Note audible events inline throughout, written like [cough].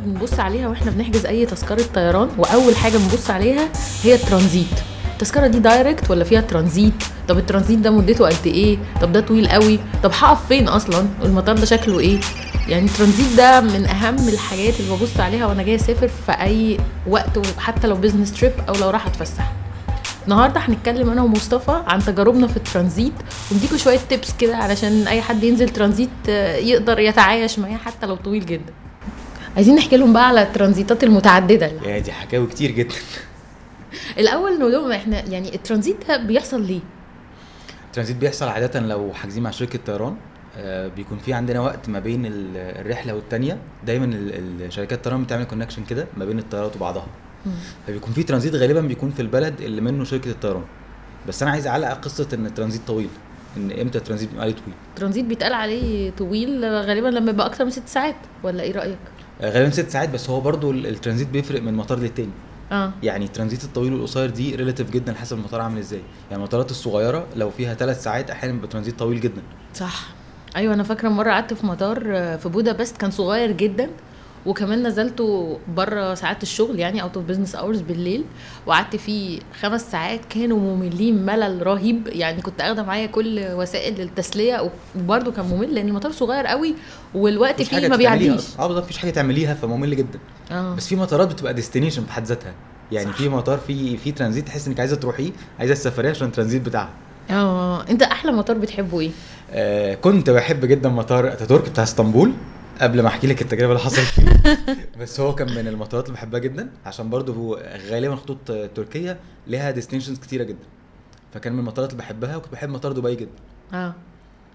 بنبص عليها وإحنا بنحجز أي تذكرة طيران وأول حاجة بنبص عليها هي الترانزيت. التذكرة دي direct ولا فيها ترانزيت؟ طب الترانزيت ده مدته قد إيه؟ طب ده طويل قوي؟ طب هقف فين أصلا؟ المطار ده شكله إيه؟ يعني الترانزيت ده من أهم الحاجات اللي ببص عليها وأنا جاية أسافر في أي وقت وحتى لو business trip أو لو راح أتفسح. النهارده هنتكلم أنا ومصطفى عن تجاربنا في الترانزيت ونديكوا شوية tips كده علشان أي حد ينزل ترانزيت آه، يقدر يتعايش معاه حتى لو طويل جدا. عايزين نحكي لهم بقى على الترانزيتات المتعددة. يعني دي حكاوي كتير جدا. [laughs] الأول نقول لهم إحنا يعني الترانزيت ده بيحصل ليه؟ الترانزيت بيحصل عادة لو حاجزين مع شركة طيران آه، بيكون في عندنا وقت ما بين ال- الرحلة والتانية. دايما ال- الشركات الطيران بتعمل connection كده ما بين الطيارات وبعضها. فبيكون في ترانزيت غالبا بيكون في البلد اللي منه شركة الطيران. بس أنا عايز أعلق قصة إن الترانزيت طويل إن إمتى الترانزيت بيبقى عليه طويل؟ الترانزيت بيتقال عليه طويل غالبا لما يبقى أكتر من ست ساعات ولا إيه رأيك؟ غالبا ست ساعات بس هو برضو ال- الترانزيت بيفرق من مطار للتاني. آه. يعني الترانزيت الطويل والقصير دي relative جدا حسب المطار عامل إزاي. يعني المطارات الصغيرة لو فيها ثلاث ساعات أحيانا بيبقى ترانزيت طويل جدا. صح. أيوه أنا فاكرة مرة قعدت في مطار آه، في بودابست كان صغير جدا. وكمان نزلته بره ساعات الشغل يعني out of business hours بالليل وقعدت فيه خمس ساعات كانوا مملين ملل رهيب. يعني كنت أخدة معايا كل وسائل التسلية وبرده كان ممل لأن المطار صغير قوي والوقت فيه ما بيعديش. آه بالظبط مفيش حاجة تعمليها فممل جدا. آه. بس في مطارات بتبقى destination في حد ذاتها. يعني صح. في مطار في في ترانزيت تحس إنك عايزة تروحيه عايزة السفرية عشان الترانزيت بتاعها. آه أنت أحلى مطار بتحبه إيه؟ آه كنت بحب جدا مطار أتاتورك بتاع اسطنبول. قبل ما احكي لك التجربة اللي حصلت فيه. [laughs] بس هو كان من المطارات اللي بحبها جدا عشان برضه هو غالبا خطوط تركيا ليها destinations كتيرة جدا. فكان من المطارات اللي بحبها وكنت بحب مطار دبي جدا. آه.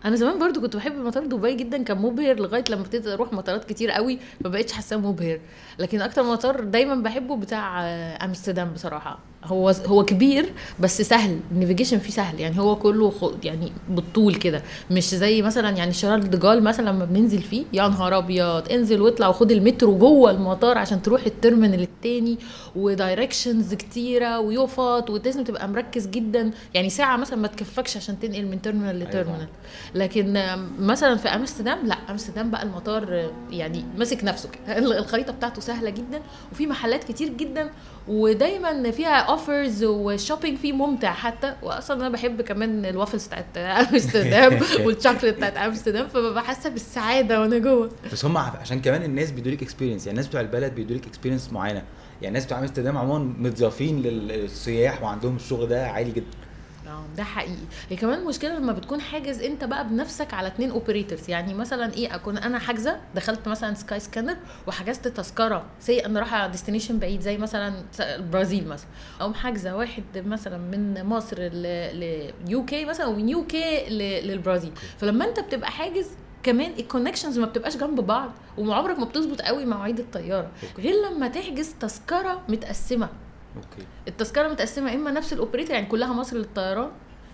أنا زمان برضو كنت بحب مطار دبي جدا كان مبهر لغاية لما ابتديت أروح مطارات كتير قوي ما بقتش حاساه مبهر. لكن أكتر مطار دايما بحبه بتاع آه، أمستردام بصراحة. هو هو كبير بس سهل. ال navigation فيه سهل. يعني هو كله خ... يعني بالطول كده. مش زي مثلا يعني شارل ديجال مثلا لما بننزل فيه يا نهار أبيض انزل واطلع وخد المترو جوه المطار عشان تروح ال terminal التاني و directions كتيرة ويفط ولازم تبقى مركز جدا. يعني ساعة مثلا ما تكفكش عشان تنقل من terminal أيوة. ل terminal لكن مثلا في أمستردام لا. أمستردام بقى المطار يعني ماسك نفسه. [laughs] الخريطة بتاعته سهلة جدا وفي محلات كتير جدا ودايما فيها offers وال shopping فيه ممتع حتى. واصلا أنا بحب كمان الوافلز بتاعت أمستردام [laughs] [laughs] والشوكليت بتاعت أمستردام فببقى حاسة بالسعادة وأنا جوه. بس هم عشان كمان الناس بيدوا لك experience يعني الناس بتوع البلد بيدوا لك experience معينة. يعني الناس بتوع أمستردام عموما مضيافين للسياح وعندهم الشغل ده عالي جدا. ده حقيقي. هي كمان مشكلة لما بتكون حاجز انت بقى بنفسك على اتنين operators يعني مثلا إيه أكون أنا حاجزة دخلت مثلا سكاي سكانر وحجزت تذكرة say أنا رايحة destination بعيد زي مثلا البرازيل مثلا. أو حاجزة واحد مثلا من مصر ل UK مثلا ومن UK للبرازيل. فلما انت بتبقى حاجز كمان ال connections ما بتبقاش جنب بعض وعمرك ما بتظبط قوي مواعيد الطيارة. غير لما تحجز تذكرة متقسمة. okay. التذكرة متقسمة إما نفس ال operator يعني كلها مصر للطيران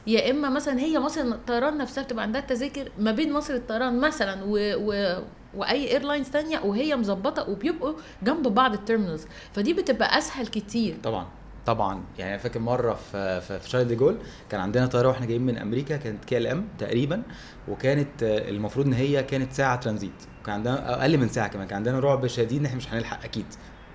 يا إما مثلا هي مصر للطيران نفسها بتبقى عندها تذاكر ما بين مصر للطيران مثلا و... و... وأي airlines تانية وهي مظبطة وبيبقوا جنب بعض ال terminals فدي بتبقى أسهل كتير. طبعا طبعا. يعني فاكر مرة في في, شارل دي جول كان عندنا طيارة وإحنا جايين من أمريكا كانت KLM تقريبا وكانت المفروض إن هي كانت ساعة ترانزيت. كان عندنا أقل من ساعة كمان كان عندنا رعب شديد إن إحنا مش هنلحق أكيد.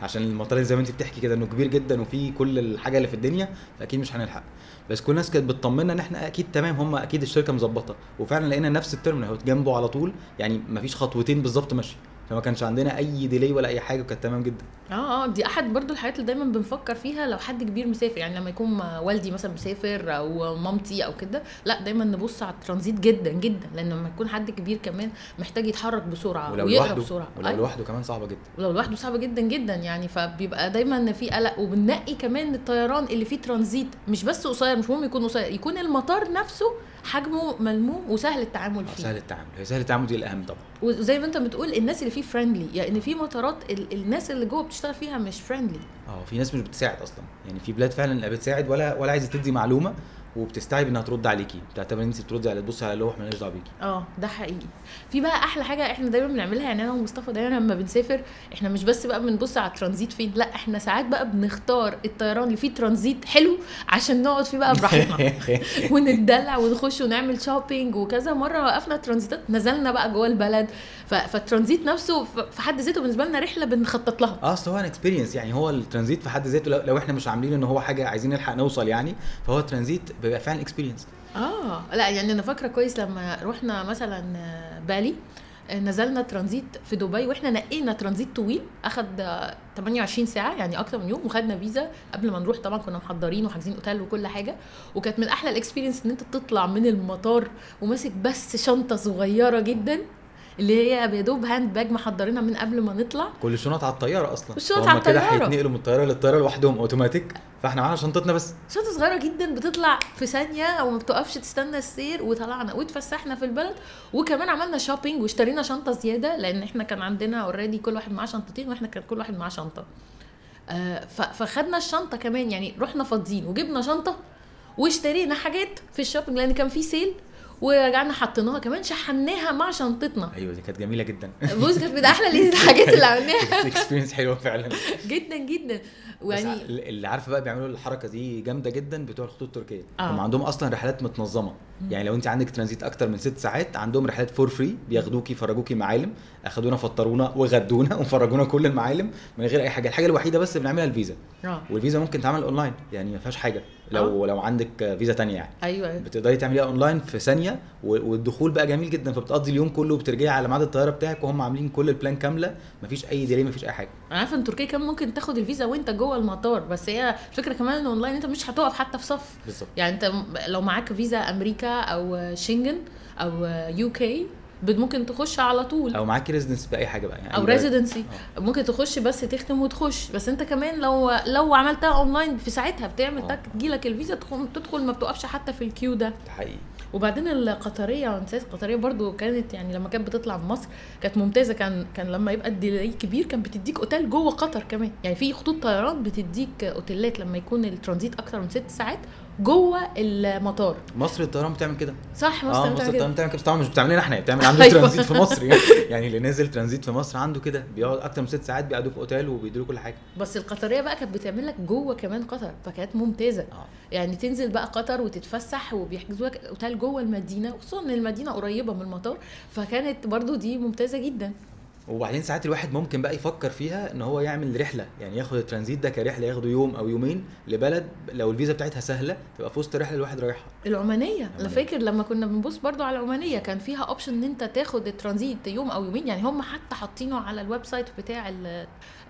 عشان المطار زي ما انت بتحكي كده انه كبير جدا وفيه كل الحاجة اللي في الدنيا فأكيد مش هنلحق. بس كل الناس كانت بتطمنا إن إحنا أكيد تمام هم أكيد الشركة مظبطة. وفعلا لقينا نفس ال terminal هو جنبه على طول يعني مفيش خطوتين بالظبط ماشي فما كانش عندنا أي delay ولا أي حاجة وكانت تمام جدا. آه آه دي أحد برضو الحاجات اللي دايما بنفكر فيها لو حد كبير مسافر. يعني لما يكون والدي مثلا مسافر أو مامتي أو كده لا دايما نبص على الترانزيت جدا جدا. لأن لما يكون حد كبير كمان محتاج يتحرك بسرعة ولو ويقرا لوحده بسرعة. ولو أيوة. لوحده كمان صعبة جدا. ولو لوحده صعب جدا جدا يعني. فبيبقى دايما في قلق. وبننقي كمان الطيران اللي فيه ترانزيت مش بس قصير مش مهم يكون قصير يكون المطار نفسه حجمه ملموم وسهل التعامل فيه. سهل التعامل. هي سهل التعامل دي الأهم طبعا. وزي ما انت بتقول الناس اللي فيه friendly يعني في مطارات ال- الناس اللي جوه بتشتغل فيها مش friendly آه في ناس مش بتساعد أصلا. يعني في بلاد فعلا لا بتساعد ولا ولا عايزة تدي معلومة وبتستعجب إنها ترد عليكي. بتعتبر إن انت بتردي على تبصي على اللوح مالهاش دعوة بيكي. آه ده حقيقي. في بقى أحلى حاجة إحنا دايما بنعملها يعني أنا ومصطفى دايما لما بنسافر إحنا مش بس بقى بنبص على الترانزيت فين لأ إحنا ساعات بقى بنختار الطيران اللي فيه ترانزيت حلو عشان نقعد فيه بقى براحتنا. [laughs] ونتدلع ونخش ونعمل shopping وكذا. مرة وقفنا ترانزيتات نزلنا بقى جوه البلد. فالترانزيت نفسه في حد ذاته بالنسبة لنا رحلة بنخطط لها. آه أصل هو experience يعني هو الترانزيت في حد ذاته لو, لو إحنا مش عاملين إن هو حاجة عايزين نلحق نوصل يعني فهو الترانزيت بيبقى فعلا experience آه لا يعني أنا فاكرة كويس لما رحنا مثلا بالي نزلنا ترانزيت في دبي وإحنا نقينا ترانزيت طويل أخد آه، 28 ساعة يعني أكتر من يوم وخدنا فيزا قبل ما نروح. طبعا كنا محضرين وحاجزين أوتيل وكل حاجة وكانت من أحلى ال experience إن أنت تطلع من المطار وماسك بس شنطة صغيرة جدا اللي هي يا دوب hand bag محضرينها من قبل ما نطلع. كل الشنط على الطيارة أصلا. الشنط على كده الطيارة. هيتنقلوا من الطيارة للطيارة لوحدهم اوتوماتيك فإحنا معانا شنطتنا بس. شنطة صغيرة جدا بتطلع في ثانية أو ما بتوقفش تستنى السير وطلعنا. واتفسحنا في البلد. وكمان عملنا shopping واشترينا شنطة زيادة لأن إحنا كان عندنا already كل واحد معاه شنطتين وإحنا كان كل واحد معاه شنطة. آه فخدنا الشنطة كمان يعني رحنا فاضيين وجبنا شنطة واشترينا حاجات في ال shopping لأن كان في sale ورجعنا حطيناها كمان شحناها مع شنطتنا. أيوه دي كانت جميلة جدا. بص كانت من أحلى [laughs] الحاجات اللي عملناها. experience حلوة فعلا. جدا جدا. ويعني اللي عارفة بقى بيعملوا الحركة دي جامدة جدا بتوع الخطوط التركية. آه. هم عندهم أصلا رحلات متنظمة. يعني لو انت عندك ترانزيت أكتر من ست ساعات عندهم رحلات for free بياخدوكي يفرجوكي معالم اخدونا فطرونا وغدونا [laughs] وفرجونا كل المعالم من غير أي حاجة. الحاجة الوحيدة بس بنعملها الفيزا. آه. والفيزا ممكن تعمل اونلاين يعني ما فيهاش حاجة. لو لو عندك فيزا تانية يعني. أيوه. بتقدري تعمليها اونلاين في ثانية والدخول بقى جميل جدا. فبتقضي اليوم كله وبترجعي على ميعاد الطيارة بتاعك وهم عاملين كل ال plan كاملة. مفيش أي delay مفيش أي حاجة. أنا عارفة إن تركيا كمان ممكن تاخد الفيزا وأنت جوه المطار. بس هي الفكرة كمان إن اونلاين أنت مش هتقف حتى في صف. بالظبط. يعني أنت لو معاك فيزا أمريكا أو شنجن أو UK ممكن تخش على طول. أو معاكي residence بأي حاجة بقى يعني أو. residency ممكن تخش بس تختم وتخش. بس أنت كمان لو لو عملتها اونلاين في ساعتها بتعمل آه. تك تجيلك الفيزا تدخل ما بتوقفش حتى في ال queue ده. حقيقي. وبعدين القطرية نسيت القطرية برضو كانت يعني لما كانت بتطلع من مصر كانت ممتازة. كان كان لما يبقى الديلي كبير كان بتديك أوتيل جوه قطر كمان. يعني في خطوط طيران بتديك أوتيلات لما يكون الترانزيت أكتر من ست ساعات جوه المطار. مصر الطيران بتعمل كده. صح مصر بتعمل مصر. الطيران بتعمل كده. طبعا مش بتعمل لنا إحنا بتعمل [laughs] عنده أيوة. ترانزيت في مصر يعني. [laughs] يعني اللي نازل ترانزيت في مصر عنده كده. بيقعد أكتر من ست ساعات بيقعدوا في أوتيل وبيدوا له كل حاجة. بس القطرية بقى كانت بتعمل لك جوه كمان قطر فكانت ممتازة. آه. يعني تنزل بقى قطر وتتفسح وبيحجزوا لك أوتيل جوه المدينة خصوصا إن المدينة قريبة من المطار فكانت برضو دي ممتازة جدا. وبعدين ساعات الواحد ممكن بقى يفكر فيها إن هو يعمل رحلة. يعني ياخد الترانزيت ده كرحلة ياخده يوم أو يومين لبلد لو الفيزا بتاعتها سهلة تبقى في وسط اللي الواحد رايحها. العمانية. أنا. فاكر لما كنا بنبص برضو على العمانية كان فيها option إن أنت تاخد الترانزيت يوم أو يومين. يعني هم حتى حاطينه على ال website بتاع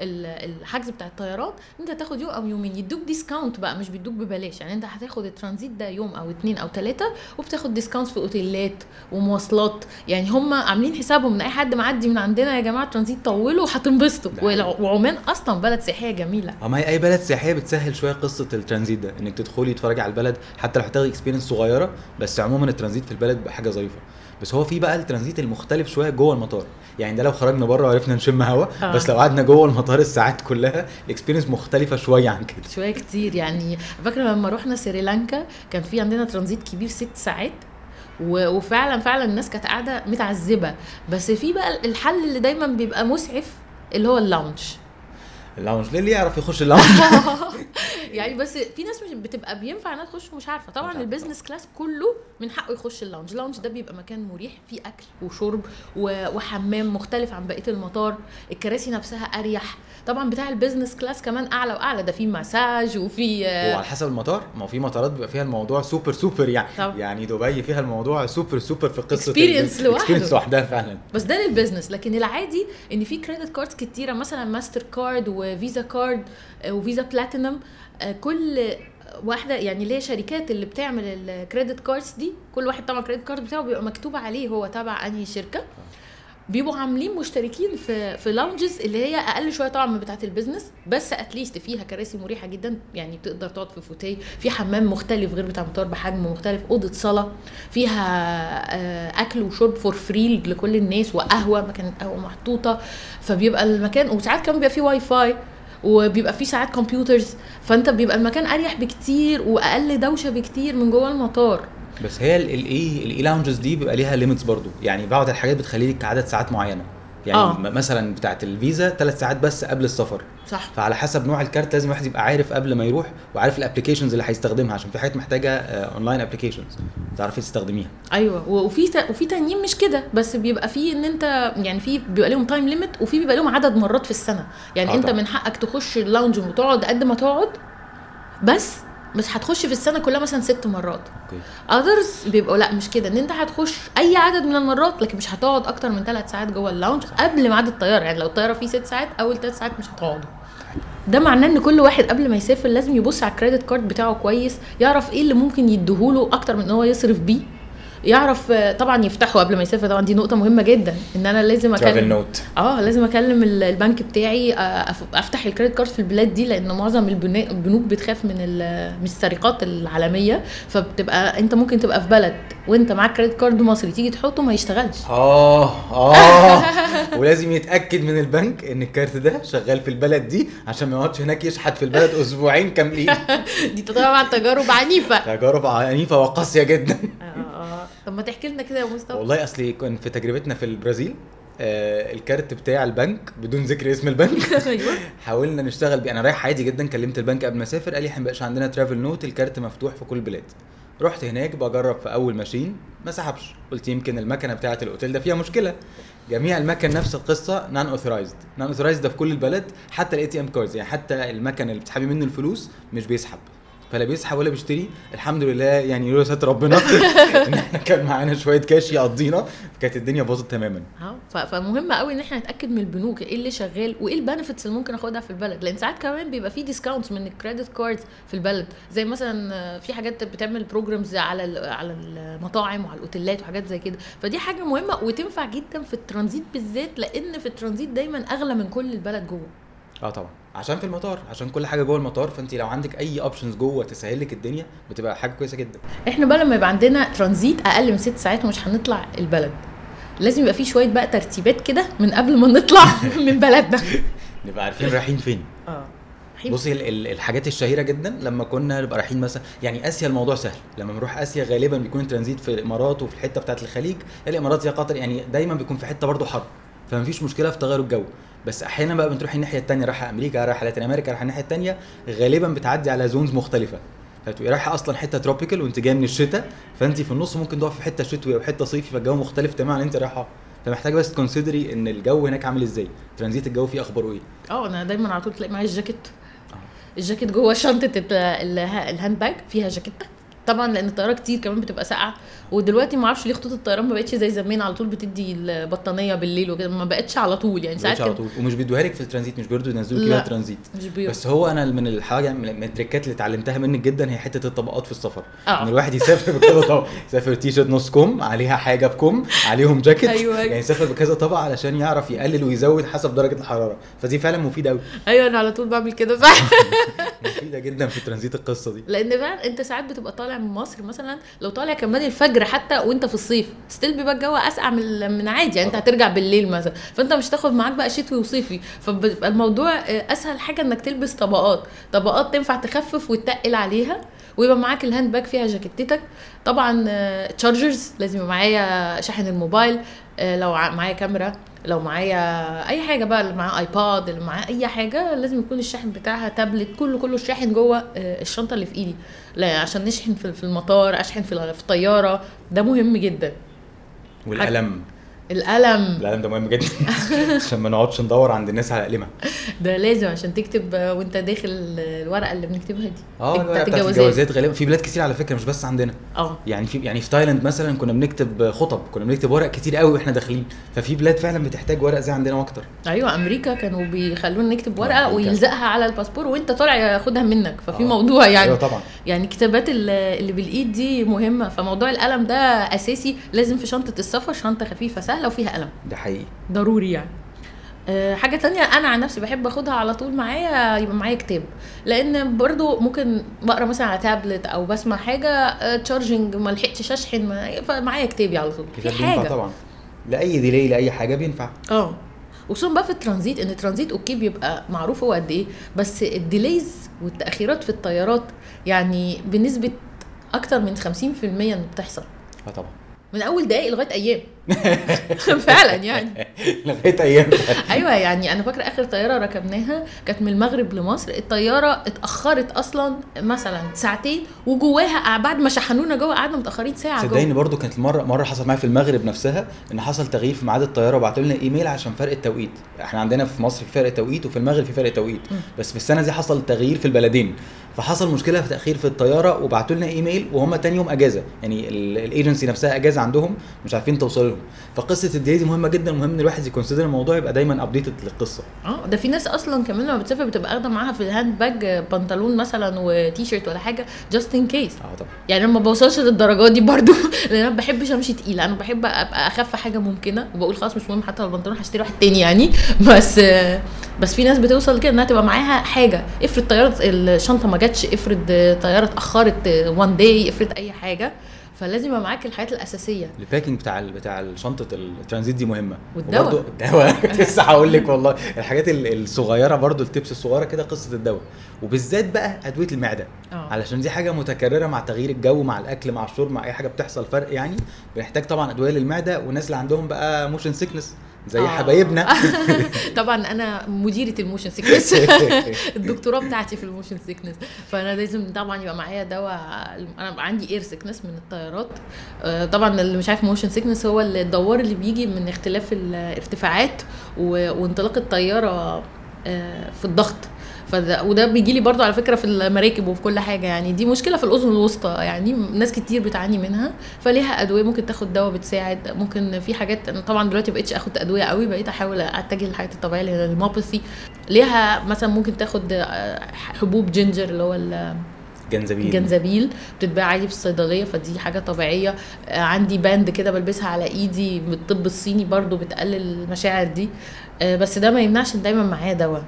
الحجز بتاع الطيران إن أنت تاخد يوم أو يومين يدوك discount بقى مش بيدوك ببلاش. يعني أنت هتاخد الترانزيت ده يوم أو اتنين أو تلاتة وبتاخد discount في أوتيلات ومواصلات. يعني هم عاملين حسابهم إن أي حد معدي من عندنا يا جماعة ترانزيت طولوا هتنبسطوا وعمان أصلا بلد سياحية جميلة. أما هي أي بلد سياحية بتسهل شوية قصة الترانزيت ده إنك تدخلي تتفرجي على البلد حتى لو هتاخدي experience صغيرة بس عموما الترانزيت في البلد بقى حاجة ظريفة. بس هو في بقى الترانزيت المختلف شوية جوه المطار. يعني ده لو خرجنا بره وعرفنا نشم هوا آه. بس لو قعدنا جوه المطار الساعات كلها ال experience مختلفة شوية عن كده. شوية كتير يعني. فاكرة لما رحنا سريلانكا كان في عندنا ترانزيت كبير ست ساعات وفعلا فعلا الناس كانت قاعدة متعذبة. بس في بقى الحل اللي دايما بيبقى مسعف اللي هو ال lounge ال lounge ليه اللي يعرف يخش ال lounge [laughs] يعني بس في ناس مش بتبقى بينفع إنها تخش ومش عارفة. طبعا ال business class كله من حقه يخش ال lounge ال lounge ده بيبقى مكان مريح فيه أكل وشرب و- وحمام مختلف عن بقية المطار. الكراسي نفسها أريح. طبعا بتاع ال business class كمان أعلى وأعلى. ده فيه مساج وفي وعلى حسب المطار. ما هو في مطارات بيبقى فيها الموضوع super super يعني. طبعا. يعني دبي فيها الموضوع super super في قصة experience لوحده. experience لوحدها فعلا. بس ده لل business. لكن العادي إن في credit cards كتيرة. مثلا Master Card و Visa Card آه، و Visa Platinum آه، كل واحدة يعني اللي هي شركات اللي بتعمل ال credit cards دي كل واحد طبعا ال credit card بتاعه بيبقى مكتوب عليه هو تبع أنهي شركة. بيبقوا عاملين مشتركين في في lounges اللي هي أقل شوية طبعا من بتاعة ال business بس at least فيها كراسي مريحة جدا. يعني بتقدر تقعد في فوتيه في حمام مختلف غير بتاع المطار بحجم مختلف أوضة صلاة. فيها آه، أكل وشرب for free لكل الناس وقهوة مكان قهوة محطوطة. فبيبقى المكان وساعات كمان بيبقى فيه واي فاي وبيبقى فيه ساعات computers فأنت بيبقى المكان أريح بكتير وأقل دوشة بكتير من جوه المطار. بس هي الايه الاي lounges دي بيبقى ليها limits برضو. يعني بعض الحاجات بتخلي لك عدد ساعات معينة. يعني آه. مثلا بتاعه الفيزا ثلاث ساعات بس قبل السفر. صح. فعلى حسب نوع ال card لازم الواحد يبقى عارف قبل ما يروح وعارف ال applications اللي هيستخدمها عشان في حاجات محتاجة online applications تعرفي تستخدميها. أيوه. وفي ت- وفي تانيين مش كده بس بيبقى في إن أنت يعني في بيبقى لهم time limit وفي بيبقى لهم عدد مرات في السنة. يعني آه أنت طبعا. من حقك تخش ال lounge وتقعد قد ما تقعد بس بس هتخش في السنة كلها مثلا ست مرات. Okay. Others بيبقوا لا مش كده إن أنت هتخش أي عدد من المرات لكن مش هتقعد أكتر من ثلاث ساعات جوه ال lounge قبل ميعاد الطيارة. يعني لو الطيارة فيه ست ساعات أول ثلاث ساعات مش هتقعدوا. ده معناه إن كل واحد قبل ما يسافر لازم يبص على ال credit card بتاعه كويس يعرف إيه اللي ممكن يديهوله أكتر من إن هو يصرف بيه. يعرف طبعا يفتحه قبل ما يسافر. طبعا دي نقطة مهمة جدا إن أنا لازم أكلم note آه لازم أكلم ال- البنك بتاعي آه، أفتح ال credit card في البلاد دي لأن معظم البنوك بتخاف من من السرقات العالمية. فبتبقى أنت ممكن تبقى في بلد وأنت معاك كريدت كارد مصري تيجي تحطه ما يشتغلش. آه آه. [laughs] ولازم يتأكد من البنك إن الكارت ده شغال في البلد دي عشان ما يقعدش هناك يشحت في البلد أسبوعين كاملين. [laughs] دي طبعا تجارب عنيفة. تجارب عنيفة وقاسية جدا. [laughs] طب ما تحكي لنا كده يا مصطفى. والله أصلي كان في تجربتنا في البرازيل آه الكارت بتاع البنك بدون ذكر اسم البنك. [laughs] أيوه. حاولنا نشتغل بيه. أنا رايح عادي جدا كلمت البنك قبل ما أسافر قال لي إحنا مبقاش عندنا travel note ال card مفتوح في كل البلاد رحت هناك بجرب في أول machine ما سحبش. قلت يمكن المكنة بتاعة الأوتيل ده فيها مشكلة. جميع المكن نفس القصة non authorized non authorized ده في كل البلد حتى ال ATM cards يعني حتى المكن اللي بتسحبي منه الفلوس مش بيسحب. فلا بيسحب ولا بيشتري الحمد لله يعني لولا ستر ربنا. [laughs] إن إحنا كان معانا شوية كاش يقضينا. كانت الدنيا باظت تماما. آه فمهم قوي إن إحنا نتأكد من البنوك إيه اللي شغال وإيه ال benefits اللي ممكن آخدها في البلد. لأن ساعات كمان بيبقى في discounts من ال credit cards في البلد. زي مثلا في حاجات بتعمل programs على على المطاعم وعلى الأوتيلات وحاجات زي كده. فدي حاجة مهمة وتنفع جدا في الترانزيت بالذات لأن في الترانزيت دايما أغلى من كل البلد جوه. آه طبعا. عشان في المطار عشان كل حاجة جوه المطار فانت لو عندك أي options جوه تسهل لك الدنيا بتبقى حاجة كويسة جدا. إحنا بقى لما يبقى عندنا ترانزيت أقل من ست ساعات ومش هنطلع البلد. لازم يبقى في شوية بقى ترتيبات كده من قبل ما نطلع [laughs] من بلدنا. نبقى عارفين رايحين فين. آه. بصي ال- ال- الحاجات الشهيرة جدا لما كنا نبقى رايحين مثلا يعني آسيا الموضوع سهل. لما بنروح آسيا غالبا بيكون الترانزيت في الإمارات وفي الحتة بتاعت الخليج. الإمارات يا قطر يعني دايما بيكون في حتة برضه حر. فمفيش مشكلة في تغير الجو. بس أحيانا بقى بتروح الناحية الثانية رايحة أمريكا رايحة Latin America رايحة الناحية الثانية غالبا بتعدي على zones مختلفة. فتبقي رايحة أصلا حتة tropical وأنت جاية من الشتاء فأنت في النص ممكن تقف في حتة شتوي أو حتة صيفي فالجو مختلف تماما عن أنت رايحه فمحتاجه بس ت consider ي إن الجو هناك عامل إزاي. ترانزيت الجو فيه أخباره إيه؟ آه أنا دايما على طول تلاقي معايا الجاكيت. الجاكيت جوه شنطة ال- ال- ال hand bag فيها جاكيته طبعا لأن الطيارة كتير كمان بتبقى ساقعة ودلوقتي ما أعرفش ليه خطوط الطيران ما بقتش زي زمان على طول بتدي البطانية بالليل وكده ما بقتش على طول. يعني ساعات على طول. ومش بيدوها لك في الترانزيت مش بيرضوا ينزلوا. كده ترانزيت. مش بس هو أنا من الحاجة من ال trick ات اللي اتعلمتها منك جدا هي حتة الطبقات في السفر. آه. إن الواحد يسافر بكذا طبقه يسافر تي شيرت نص كم عليها حاجة بكم عليهم جاكيت. أيوة. يعني يسافر بكذا طبقة علشان يعرف يقلل ويزود حسب درجة الحرارة. فدي فعلا مفيدة قوي أيوه أنا على طول بعمل كده فعلا. [laughs] مفيدة جدا في ترانزيت القصة دي. لأن فعلا أنت ساعات بتبقى طالع من مصر مثلا لو طالع كمان الفجر حتى وأنت في الصيف still بيبقى الجو أسقع من من عادي يعني أنت هترجع بالليل مثلا. فأنت مش هتاخد معاك بقى شتوي وصيفي. فبيبقى الموضوع آه، أسهل حاجة إنك تلبس طبقات. طبقات تنفع تخفف وتتقل عليها ويبقى معاك ال hand bag فيها جاكيتتك. طبعا chargers لازم يبقى معايا شاحن الموبايل آه، لو معايا كاميرا. لو معايا أي حاجة بقى اللي معاه iPad اللي معاه أي حاجة لازم يكون الشاحن بتاعها تابلت كله كله الشاحن جوه آه، الشنطة اللي في إيدي. لا عشان نشحن في المطار أشحن في الطيارة. ده مهم جدا. والقلم. القلم. القلم ده مهم جدا. [laughs] عشان ما نقعدش ندور عند الناس على قلمها ده لازم عشان تكتب آه، وانت داخل الورقة اللي بنكتبها دي. آه بتاعت الجوازات. الجوازات غالبا. في بلاد كتير على فكرة مش بس عندنا. آه. يعني في يعني في تايلاند مثلا كنا بنكتب خطب كنا بنكتب ورق كتير قوي وإحنا داخلين. ففي بلاد فعلا بتحتاج ورق زي عندنا وأكتر أيوه أمريكا كانوا بيخلونا نكتب ورقة أمريكا. ويلزقها على الباسبور وانت طالع ياخدها منك. ففي آه. موضوع يعني. أيوه طبعا. يعني كتابات ال- اللي بالإيد دي مهمة. فموضوع القلم ده أساسي. لازم في شنطة السفر شنطة خفيفة سهلة. سهله وفيها قلم ده حقيقي. ضروري يعني. آه، حاجة تانية أنا عن نفسي بحب أخدها على طول معايا يبقى معايا كتاب. لأن برضو ممكن بقرأ مثلا على تابلت أو بسمع حاجة charging ما لحقتش أشحن فمعايا كتابي على طول. في حاجة. طبعا. لأي delay لأي حاجة بينفع. آه. وخصوصا بقى في الترانزيت إن الترانزيت okay بيبقى معروف هو قد إيه بس ال delays والتأخيرات في الطيارات يعني بنسبة أكتر من 50% انه بتحصل. آه طبعا. من أول دقايق لغاية أيام. [laughs] فعلا يعني. لغاية أيام [laughs] أيوه يعني أنا فاكرة آخر طيارة ركبناها كانت من المغرب لمصر. الطيارة اتأخرت أصلا مثلا ساعتين وجواها بعد ما شحنونا جوه قعدنا متأخرين ساعة صدقني برضو كانت مره مرة حصل معايا في المغرب نفسها إن حصل تغيير في ميعاد الطيارة وبعتوا لنا إيميل عشان فرق التوقيت. إحنا عندنا في مصر في فرق توقيت وفي المغرب في فرق توقيت. بس في السنة دي حصل تغيير في البلدين. فحصل مشكلة في تأخير في الطيارة وبعتوا لنا إيميل وهم تاني يوم أجازة. يعني الايجنسي نفسها أجازة عندهم مش عارفين توصل لهم. فقصة ال delay دي مهمة جدا مهم إن الواحد ي consider الموضوع يبقى دايما updated للقصة. آه ده في ناس أصلا كمان لما بتسافر بتبقى أخدة معاها في ال hand bag بنطلون مثلا وتي شيرت ولا حاجة just in case آه طبعا. يعني أنا ما بوصلش للدرجات دي برضو [laughs] لأن أنا ما بحبش أمشي تقيلة. أنا بحب أبقى أخف حاجة ممكنة وبقول خلاص مش مهم حتى لو البنطلون هشتري واحد تاني يعني. بس بس في ناس بتوصل كده إنها تبقى معاها حاجة. افرض طيارة الشنطة ما جاتش افرض طيارة اتأخرت one day افرض أي حاجة. فلازم يبقى معاك الحاجات الأساسية. ال packing بتاع ال- بتاع شنطة الترانزيت دي مهمة. والدواء. الدواء. [laughs] لسه هقول لك والله. الحاجات ال- الصغيرة برضو ال tips الصغيرة كده قصة الدواء. وبالذات بقى أدوية المعدة. آه. علشان دي حاجة متكررة مع تغيير الجو مع الأكل مع الشرب مع أي حاجة بتحصل فرق يعني. بنحتاج طبعا أدوية للمعدة. والناس اللي عندهم بقى motion sickness زي آه. حبايبنا. [laughs] طبعا أنا مديرة ال motion sickness [laughs] الدكتوراه بتاعتي في ال motion sickness فأنا لازم طبعا يبقى معايا دواء أنا عندي air sickness من الطيارات. آه، طبعا اللي مش عارف motion sickness هو الدوار اللي بيجي من اختلاف الارتفاعات وانطلاق الطيارة آه، في الضغط. فده وده بيجي لي برضو على فكرة في المراكب وفي كل حاجة يعني. دي مشكلة في الأذن الوسطى يعني. ناس كتير بتعاني منها فليها أدوية ممكن تاخد دواء بتساعد. ممكن في حاجات أنا طبعا دلوقتي بقيتش آخد أدوية قوي بقيت أحاول أتجه للحاجات الطبيعية اللي هي المابثي ليها مثلا ممكن تاخد آه، حبوب ginger اللي هو جنزبيل. الجنزبيل بتتباع عادي في الصيدلية فدي حاجة طبيعية. آه، عندي band كده بلبسها على إيدي بالطب الصيني برضو بتقلل المشاعر دي. آه، بس ده ما يمنعش دايما معايا دواء.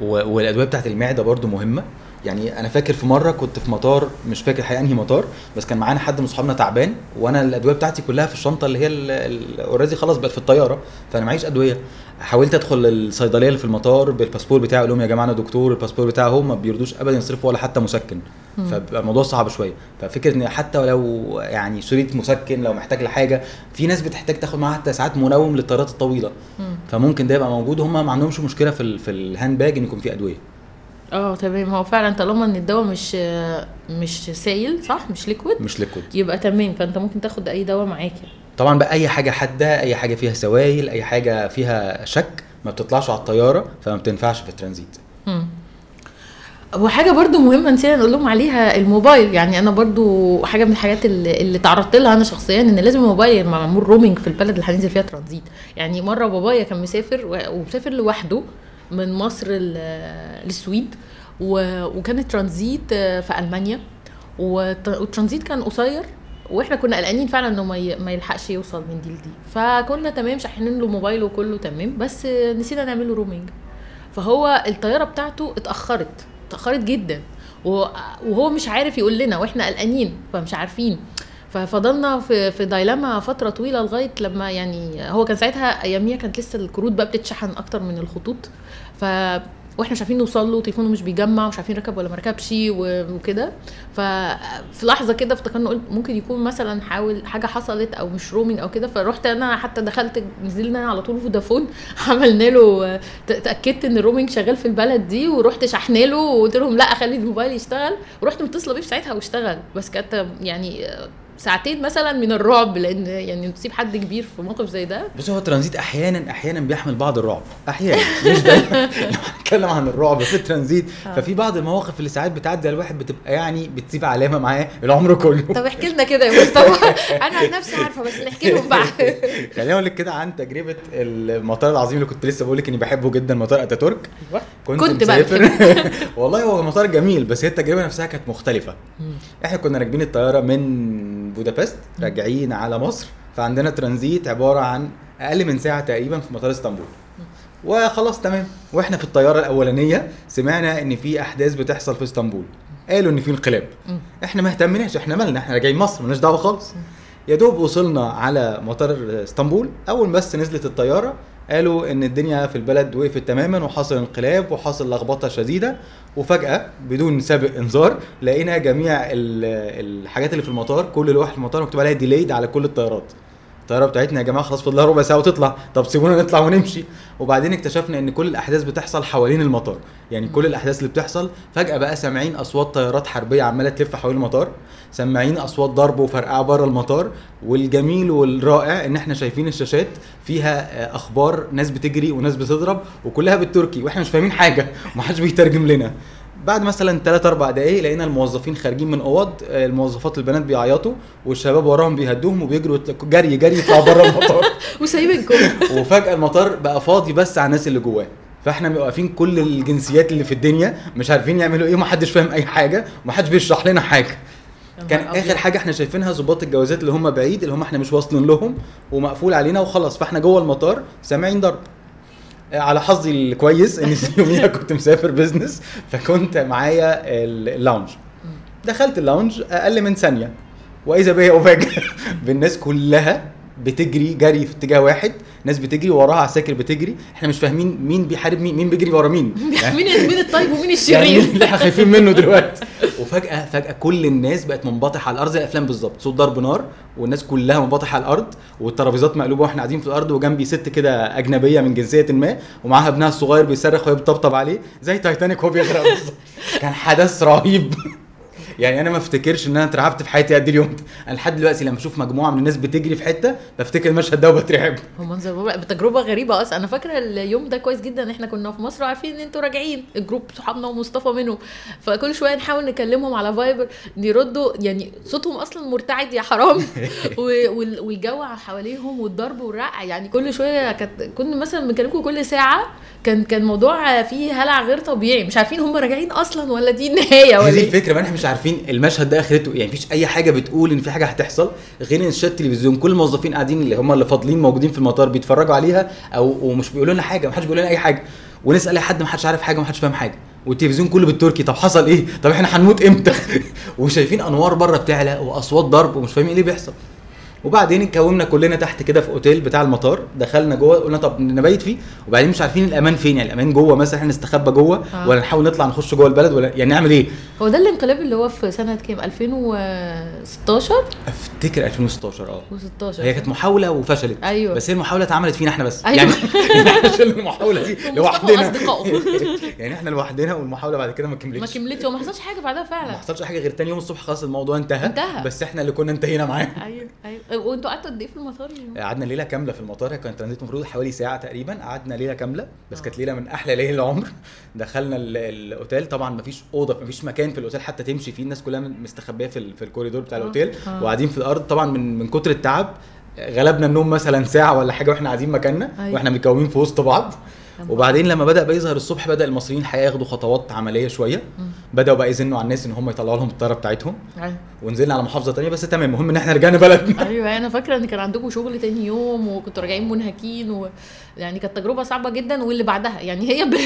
والأدوية بتاعت المعدة برضو مهمة. يعني أنا فاكر في مرة كنت في مطار مش فاكر حقيقه أنهي مطار بس كان معانا حد من اصحابنا تعبان وأنا الأدوية بتاعتي كلها في الشنطة اللي هي already خلاص بقت في الطيارة فأنا معيش أدوية. حاولت أدخل الصيدلية اللي في المطار بالباسبور بتاعي أقول لهم يا جماعة أنا دكتور الباسبور بتاعي اهو ما بيرضوش ابدا يصرفوا ولا حتى مسكن. فبيبقى الموضوع صعب شوية. ففكرة إن حتى لو يعني شريط مسكن لو محتاج لحاجة في ناس بتحتاج تاخد معاها حتى ساعات منوم للطيارات الطويلة. مم. فممكن ده يبقى موجود. وهم ما عندهمش مشكلة في ال في ال hand bag إن يكون في أدوية. آه تمام. هو فعلا طالما إن الدواء مش مش سائل صح؟ مش liquid مش liquid يبقى تمام. فأنت ممكن تاخد أي دواء معاك يعني. طبعا بقى أي حاجة حادة أي حاجة فيها سوائل أي حاجة فيها شك ما بتطلعش على الطيارة فما بتنفعش في الترانزيت. وحاجة برضو مهمة نسينا نقول لهم عليها الموبايل. يعني أنا برضو حاجة من الحاجات اللي, اللي تعرضت لها أنا شخصيا إن لازم الموبايل معمول roaming في البلد اللي هننزل فيها ترانزيت. يعني مرة بابايا كان مسافر ومسافر لوحده من مصر للسويد وكان الترانزيت آه، في ألمانيا. والت- والترانزيت كان قصير وإحنا كنا قلقانين فعلا إنه ما يلحقش يوصل من دي لدي فكنا تمام شاحنين له موبايله وكله تمام بس نسينا نعمل له roaming فهو الطيارة بتاعته اتأخرت. اتاخرت جدا. وهو- مش عارف يقول لنا وإحنا قلقانين فمش عارفين. ففضلنا في في dilemma فترة طويلة لغاية لما يعني هو كان ساعتها أياميها كانت لسه الكروت بقى بتتشحن أكتر من الخطوط. ف وإحنا مش عارفين نوصل له تليفونه مش بيجمع ومش عارفين ركب ولا ما ركبش وكده. ففي لحظة كده افتكرنا قلت ممكن يكون مثلا حاول حاجة حصلت أو مش roaming أو كده. فرحت أنا حتى دخلت نزلنا على طول فودافون. [laughs] عملنا له ت- اتاكدت إن ال roaming شغال في البلد دي ورحت شحنه له وقلت لهم لا خلي الموبايل يشتغل. ورحت متصلة بيه في ساعتها واشتغل. بس كانت يعني ساعتين مثلا من الرعب لأن يعني تسيب حد كبير في موقف زي ده. بص هو الترانزيت أحيانا أحيانا بيحمل بعض الرعب. أحيانا مش دايما. [laughs] [laughs] لو هنتكلم عن الرعب في الترانزيت آه. ففي بعض المواقف اللي ساعات بتعدي على الواحد بتبقى يعني بتسيب علامة معاه العمر كله. طب احكي لنا كده يا مصطفى. [laughs] أنا عن نفسي عارفة بس نحكي لهم بقى خليني أقول لك كده عن تجربة المطار العظيم اللي كنت لسه بقول لك إني بحبه جدا مطار أتاتورك. كنت, كنت بقى. مسافر. والله هو مطار جميل بس هي التجربة نفسها كانت مختلفة. إحنا كنا راكبين الطيارة من بودابست راجعين على مصر. فعندنا ترانزيت عبارة عن أقل من ساعة تقريبا في مطار اسطنبول. وخلاص تمام. وإحنا في الطيارة الأولانية سمعنا إن في أحداث بتحصل في اسطنبول. قالوا إن في انقلاب. إحنا ما اهتمناش إحنا مالنا إحنا راجعين مصر مالناش دعوة خالص. يا دوب وصلنا على مطار اسطنبول. أول بس نزلت الطيارة قالوا إن الدنيا في البلد وقفت تماما وحصل انقلاب وحصل لخبطة شديدة وفجأة بدون سابق انذار لقينا جميع ال- الحاجات اللي في المطار كل لوحة المطار مكتوب عليها ديليد على كل الطيارات. الطيارة بتاعتنا يا جماعة خلاص فاضلها ربع ساعة وتطلع. طب سيبونا نطلع ونمشي. وبعدين اكتشفنا إن كل الأحداث بتحصل حوالين المطار. يعني كل الأحداث اللي بتحصل فجأة بقى سامعين أصوات طيارات حربية عمالة تلف حوالين المطار. سامعين أصوات ضرب وفرقعة بره المطار. والجميل والرائع إن إحنا شايفين الشاشات فيها آه، أخبار ناس بتجري وناس بتضرب وكلها بالتركي وإحنا مش فاهمين حاجة. [laughs] ومحدش بيترجم لنا. بعد مثلا 3 4 دقايق لقينا الموظفين خارجين من أوض الموظفات البنات بيعيطوا والشباب وراهم بيهدوهم وبيجروا جري جري يطلعوا بره المطار. [laughs] وسايبينكم. [laughs] وفجأة المطار بقى فاضي بس على الناس اللي جواه. فإحنا واقفين كل الجنسيات اللي في الدنيا مش عارفين يعملوا إيه ومحدش فاهم أي حاجة ومحدش بيشرح لنا حاجة. كان آخر حاجة إحنا شايفينها ظباط الجوازات اللي هم بعيد اللي هم إحنا مش واصلين لهم ومقفول علينا وخلاص. فإحنا جوه المطار سامعين ضرب. على حظي الكويس إن [laughs] يوميها كنت مسافر business فكنت معايا ال- ال lounge دخلت ال lounge أقل من ثانية وإذا بيا افاجئ [laughs] بالناس كلها بتجري جري في اتجاه واحد ناس بتجري وراها عساكر بتجري إحنا مش فاهمين مين بيحارب مين مين بيجري ورا مين. [laughs] مين مين الطيب ومين يعني الشرير؟ اللي إحنا خايفين منه [laughs] دلوقتي؟ وفجأة فجأة كل الناس بقت منبطحة على الأرض زي الافلام بالظبط صوت ضرب نار والناس كلها منبطحة على الأرض والترابيزات مقلوبة وإحنا قاعدين في الأرض وجنبي ست كده أجنبية من جنسية ما ومعاها ابنها الصغير بيصرخ وهي بتطبطب عليه زي تايتانيك وهو بيغرق. [laughs] كان حدث رهيب. يعني أنا ما افتكرش ان أنا اترعبت في حياتي قد اليوم ده. أنا لحد دلوقتي لما أشوف مجموعة من الناس بتجري في حتة بفتكر المشهد ده وبترعب. هو منظر بتجربة غريبة أصلا. أنا فاكرة اليوم ده كويس جدا إحنا كنا في مصر وعارفين إن أنتوا راجعين. ال group صحابنا ومصطفى منهم. فكل شوية نحاول نكلمهم على فايبر يردوا يعني صوتهم أصلا مرتعد يا حرام. [laughs] والجو حواليهم والضرب والرقع. يعني كل شوية كانت كنا مثلا بنكلمكم كل ساعة. كان كان موضوع فيه هلع غير طبيعي. مش عارفين هم راجعين أصلا ولا دي النهاية ولا دي إيه. الفكرة ما إحنا مش عارفين المشهد ده آخرته. يعني مفيش أي حاجة بتقول إن في حاجة هتحصل غير إن شاشات التلفزيون كل الموظفين قاعدين اللي هم اللي فاضلين موجودين في المطار بيتفرجوا عليها أو ومش بيقولوا لنا حاجة ما حدش بيقول لنا أي حاجة. ونسأل أي حد ما حدش عارف حاجة ما حدش فاهم حاجة. والتلفزيون كله بالتركي طب حصل إيه؟ طب إحنا هنموت إمتى؟ [laughs] وشايفين أنوار بره بتعلى وأصوات ضرب ومش فاهمين إيه اللي بيحصل. وبعدين اتكومنا كلنا تحت كده في أوتيل بتاع المطار دخلنا جوه قلنا طب نبيت فيه وبعدين مش عارفين الأمان فين يعني الأمان جوه مثلا إحنا نستخبى جوه آه. ولا نحاول نطلع نخش جوه البلد ولا يعني نعمل إيه؟ هو ده الانقلاب اللي هو في سنة كام؟ 2016 أفتكر 2016 آه. و16 هي كانت محاولة وفشلت أيوة. بس هي المحاولة اتعملت فينا إحنا بس. أيوة. يعني [laughs] يعني إحنا شلنا المحاولة دي [laughs] لوحدنا. [laughs] يعني إحنا لوحدنا والمحاولة بعد كده ما كملتش. ما كملتش وما حصلش حاجة بعدها ما فعلا حصلش حاجة غير تاني يوم الصبح خلاص الموضوع انتهى انتهى. بس إحنا اللي كنا انتهينا معاه أيوه أيوه. وانتوا قعدتوا قد إيه في المطار؟ قعدنا ليلة كاملة في المطار كان ترانزيت المفروض حوالي ساعة تقريبا قعدنا ليلة كاملة بس آه. كانت ليلة من أحلى ليالي العمر [laughs] دخلنا ال- الأوتيل طبعا مفيش أوضة مفيش مكان في الأوتيل حتى تمشي فيه الناس كلها مستخبية في, في الكوريدور بتاع آه. الأوتيل آه. وقاعدين في الأرض طبعا من من كتر التعب غلبنا النوم مثلا ساعة ولا حاجة وإحنا قاعدين مكاننا أيوة. وإحنا متكومين في وسط بعض وبعدين لما بدأ بيظهر الصبح بدأ المصريين الحقيقة ياخدوا خطوات عملية شوية. بدأوا بقى يزنوا على الناس إن هم يطلعوا لهم الطيارة بتاعتهم أيوة. ونزلنا على محافظة تانية بس تمام المهم إن إحنا رجعنا بلدنا أيوه أنا فاكرة إن كان عندكم شغل تاني يوم وكنتوا راجعين منهكين و... يعني كانت تجربة صعبة جدا واللي بعدها يعني هي ب... ب-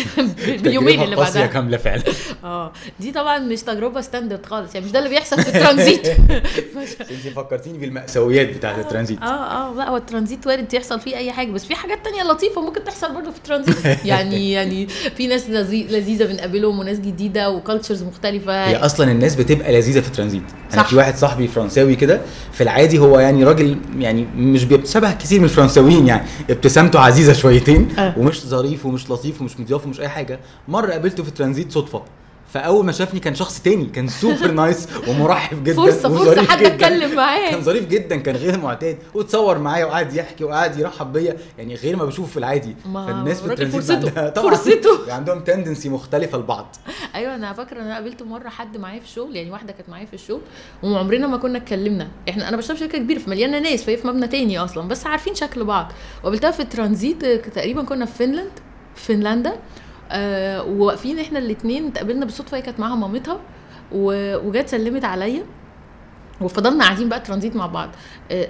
[laughs] باليومين تجربة اللي بعدها. كاملة فعلا. آه دي طبعا مش تجربة ستاندرد خالص يعني مش ده اللي بيحصل في الترانزيت. [laughs] انت فكرتيني بالمأساويات بتاعت الترانزيت. آه آه لا هو الترانزيت وارد يحصل فيه أي حاجة بس في حاجات تانية لطيفة ممكن تحصل برضه في الترانزيت. [laughs] يعني يعني في ناس لذي- لذيذة بنقابلهم وناس جديدة وكالتشرز مختلفة. هي أصلا الناس بتبقى لذيذة في الترانزيت. أنا. في واحد صاحبي فرنساوي كده في العادي هو يعني راجل يعني مش بيتشبه كتير من الفرنساويين يعني ابتسامته عزيزة شويتين آه. ومش ظريف ومش لطيف ومش مضياف ومش أي حاجة مرة قابلته في الترانزيت صدفة فأول ما شافني كان شخص تاني كان super nice ومرحب جدا فرصة فرصة حد. أتكلم معاه كان ظريف جدا كان غير معتاد وتصور معايا وقعد يحكي وقعد يرحب بيا يعني غير ما بشوفه في العادي فالناس في الترانزيت فرصته. عندها طبعا فرصته. [laughs] عندهم tendency مختلفة لبعض أيوه أنا فاكرة إن أنا قابلت مرة حد معايا في الشغل يعني واحدة كانت معايا في الشغل وعمرنا ما كنا اتكلمنا إحنا أنا بشتغل في شركة كبيرة فمليانة ناس فهي في مبنى تاني أصلا بس عارفين شكل بعض وقابلتها في الترانزيت تقريبا كنا في فنلاند في فنلندا آه وواقفين إحنا الاثنين اتقابلنا بالصدفة هي كانت معاها مامتها وجت سلمت عليا. وفضلنا قاعدين بقى ترانزيت مع بعض. آه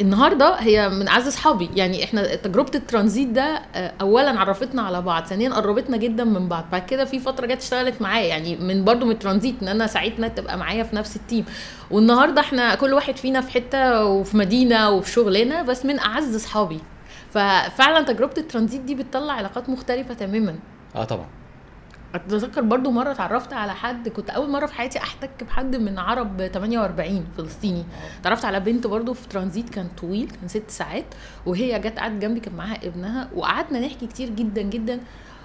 النهارده هي من أعز أصحابي. يعني إحنا تجربة الترانزيت ده آه، اولا عرفتنا على بعض ثانيا قربتنا جدا من بعض. بعد كده في فترة جت اشتغلت معايا. يعني من برضو من الترانزيت إن أنا ساعتنا تبقى معايا في نفس التيم. والنهاردة إحنا كل واحد فينا في حتة وفي مدينة وفي شغلنا بس من أعز أصحابي. ففعلا تجربة الترانزيت دي بتطلع علاقات مختلفة تماما. آه طبعا. أتذكر برضو مرة اتعرفت على حد كنت أول مرة في حياتي أحتك بحد من عرب 48 فلسطيني. اتعرفت على بنت برضو في ترانزيت كان طويل كان ست ساعات وهي جت قعدت جنبي كان معاها ابنها وقعدنا نحكي كتير جدا جدا.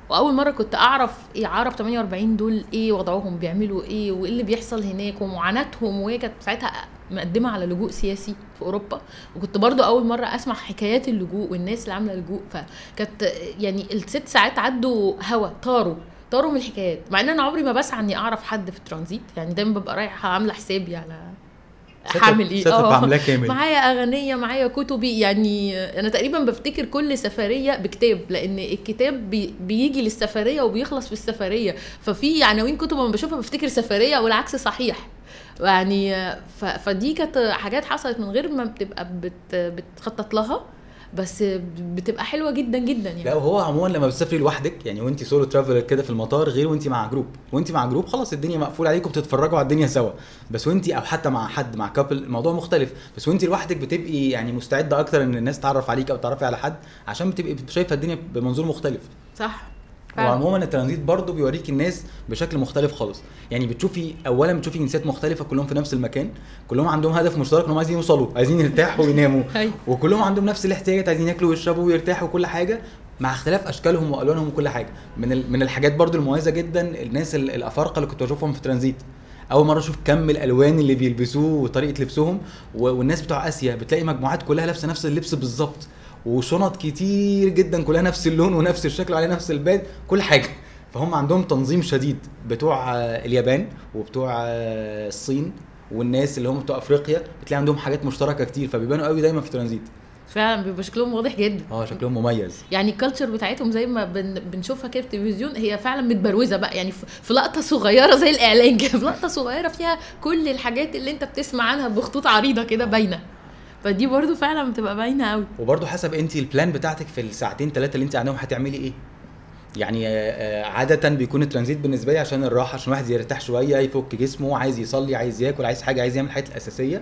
وأول مرة كنت أعرف إيه عرب 48 دول إيه وضعهم بيعملوا إيه وإيه اللي بيحصل هناك ومعاناتهم وهي كانت ساعتها مقدمة على لجوء سياسي في أوروبا. وكنت برضو أول مرة أسمع حكايات اللجوء والناس اللي عاملة لجوء. فكانت يعني الست ساعات عدوا هوا طاروا طاروا من الحكايات. مع إن أنا عمري ما بسعى إني أعرف حد في الترانزيت. يعني دايما ببقى رايحة عاملة حسابي على هعمل إيه؟ كامل. معايا أغنية معايا كتبي يعني أنا تقريبا بفتكر كل سفرية بكتاب لأن الكتاب بي بيجي للسفرية وبيخلص في السفرية. ففي عناوين كتب لما بشوفها بفتكر سفرية والعكس صحيح. يعني فدي كانت حاجات حصلت من غير ما بتبقى بت بتخطط لها. بس بتبقى حلوة جدا جدا يعني. لا وهو عموما لما بتسافري لوحدك يعني وانت solo traveler كده في المطار غير وانت مع group وانت مع group خلاص الدنيا مقفول عليكم بتتفرجوا على الدنيا سوا. بس وانت أو حتى مع حد مع couple الموضوع مختلف. بس وانت لوحدك بتبقي يعني مستعدة أكتر إن الناس تعرف عليك أو تعرفي على حد عشان بتبقي شايفة الدنيا بمنظور مختلف. صح. فعلا. وعموما الترانزيت برضه بيوريك الناس بشكل مختلف خالص. يعني بتشوفي اولا بتشوفي جنسيات مختلفة كلهم في نفس المكان كلهم عندهم هدف مشترك إنهم عايزين يوصلوا عايزين يرتاحوا ويناموا. [laughs] أيوة. وكلهم عندهم نفس الاحتياجات عايزين ياكلوا ويشربوا ويرتاحوا وكل حاجة مع اختلاف أشكالهم وألوانهم وكل حاجة. من من الحاجات برضو المميزة جدا الناس ال- الأفارقة اللي كنت بشوفهم في ترانزيت أول مرة أشوف كم الألوان اللي بيلبسوه وطريقة لبسهم والناس بتوع آسيا بتلاقي مجموعات كلها لابسة نفس اللبس بالظبط. وشنط كتير جدا كلها نفس اللون ونفس الشكل وعليها نفس الباد كل حاجة. فهم عندهم تنظيم شديد بتوع اليابان وبتوع الصين والناس اللي هم بتوع أفريقيا. بتلاقي عندهم حاجات مشتركة كتير فبيبانوا قوي دايما في ترانزيت. فعلا بيبقى شكلهم واضح جدا. آه شكلهم مميز. يعني ال culture بتاعتهم زي ما بن بنشوفها كده في التلفزيون هي فعلا متبروزة بقى. يعني في في لقطة صغيرة زي الإعلان كده في لقطة صغيرة فيها كل الحاجات اللي أنت بتسمع عنها بخطوط عريضة كده باينة. فدي برضو فعلا بتبقى باينة قوي وبرضه حسب انت ال plan بتاعتك في الساعتين ثلاثة اللي انت قاعدهم هتعملي إيه. يعني آه، آه، عادة بيكون الترانزيت بالنسبة لي عشان الراحة عشان الواحد يرتاح شوية يفك جسمه عايز يصلي عايز ياكل عايز حاجة عايز يعمل الحاجات الأساسية.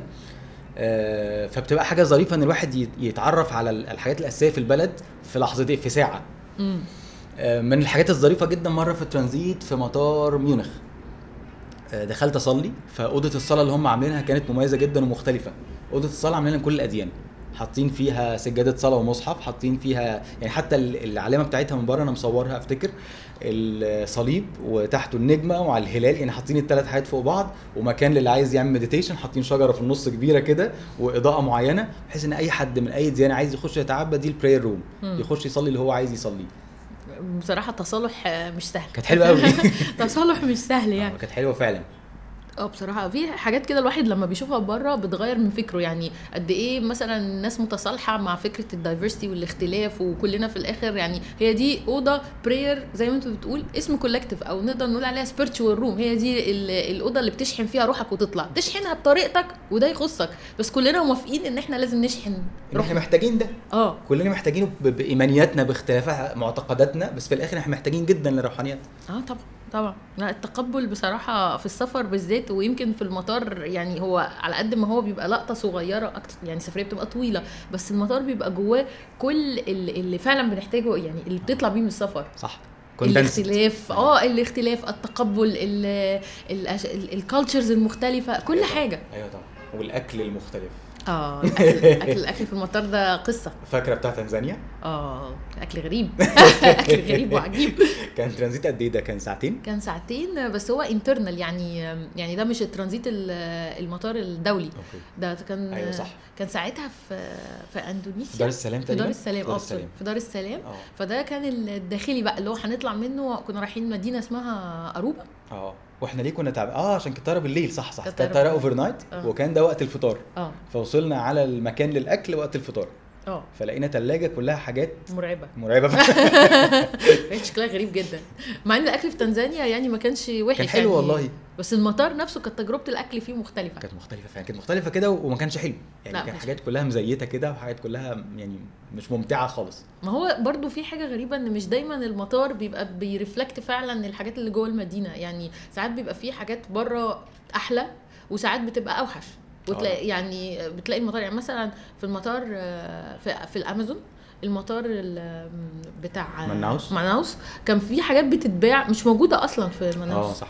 آه، فبتبقى حاجة ظريفة إن الواحد يت- يتعرف على ال- الحاجات الأساسية في البلد في لحظتين في ساعة. آه، من الحاجات الظريفة جدا مرة في الترانزيت في مطار ميونخ. دخلت أصلي فأوضة الصلاة اللي هم عاملينها كانت مميزة جدا ومختلفة. أوضة الصلاة عاملينها لكل الأديان. حاطين فيها سجادة صلاة ومصحف حاطين فيها يعني حتى ال- العلامة بتاعتها من بره أنا مصورها أفتكر. الصليب وتحته النجمة وعلى الهلال يعني حاطين الثلاث حاجات فوق بعض. ومكان للي عايز يعمل meditation حاطين شجرة في النص كبيرة كده وإضاءة معينة بحيث إن أي حد من أي ديانه عايز يخش يتعبد دي ال prayer room. يخش يصلي اللي هو عايز يصليه بصراحة تصالح آه، مش سهل. كانت حلوة قوي [laughs] تصالح مش سهل يعني. كانت حلوة فعلا. آه بصراحة في حاجات كده الواحد لما بيشوفها بره بتغير من فكره. يعني قد إيه مثلا الناس متصالحة مع فكرة ال diversity والاختلاف وكلنا في الآخر يعني هي دي أوضة prayer زي ما أنت بتقول اسم collective أو نقدر نقول عليها spiritual room هي دي ال- الأوضة اللي بتشحن فيها روحك وتطلع. تشحنها بطريقتك وده يخصك. بس كلنا موافقين إن إحنا لازم نشحن إحنا روحنا. محتاجين ده. آه. كلنا محتاجينه بإيمانياتنا باختلاف معتقداتنا. بس في الآخر إحنا محتاجين جدا للروحانيات آه طبعا. طبعا. لا التقبل بصراحة في السفر بالذات ويمكن في المطار يعني هو على قد ما هو بيبقى لقطة صغيرة أكتر يعني السفرية بتبقى طويلة بس المطار بيبقى جواه كل اللي, فعلا بنحتاجه يعني اللي بتطلع بيه من السفر. صح. الاختلاف آه الاختلاف التقبل ال cultures المختلفة كل حاجة. أيوه طبعا. والأكل المختلف. آه [laughs] الاكل الاكل, في المطار ده قصة. فاكرة بتاع تنزانيا؟ آه أكل غريب. [laughs] أكل غريب وعجيب. كان ترانزيت قد إيه ده؟ كان ساعتين؟ كان ساعتين بس هو internal يعني يعني ده مش الترانزيت ال- المطار الدولي. okay. ده كان أيوة صح. كان ساعتها في في تنزانيا. دار السلام في تقريبا؟ دار السلام. آه في دار السلام. آه. فده كان الداخلي بقى اللي هو هنطلع منه كنا رايحين مدينة اسمها أروشا. آه. وإحنا ليه كنا تعب آه عشان كانت طيارة بالليل صح صح كانت طيارة overnight آه. وكان ده وقت الفطار. آه. فوصلنا على المكان للأكل وقت الفطار. آه. فلقينا ثلاجه كلها حاجات مرعبة. مرعبة. كان [laughs] [laughs] شكلها غريب جدا. مع إن الأكل في تنزانيا يعني ما كانش وحش كان حلو يعني. والله. بس المطار نفسه كانت تجربة الأكل فيه مختلفة. كانت مختلفة فعلا. كانت مختلفة كده وما كانش حلو. يعني كانت حاجات كلها مزيتة كده وحاجات كلها يعني مش ممتعة خالص. ما هو برضو في حاجة غريبة إن مش دايما المطار بيبقى بي reflect فعلا الحاجات اللي جوه المدينة. يعني ساعات بيبقى في حاجات بره أحلى وساعات بتبقى أوحش. وتلاقي يعني بتلاقي المطار يعني مثلا في المطار آه، في, في الأمازون المطار ال- بتاع مناوس؟ مناوس كان في حاجات بتتباع مش موجودة أصلا في مناوس آه صح.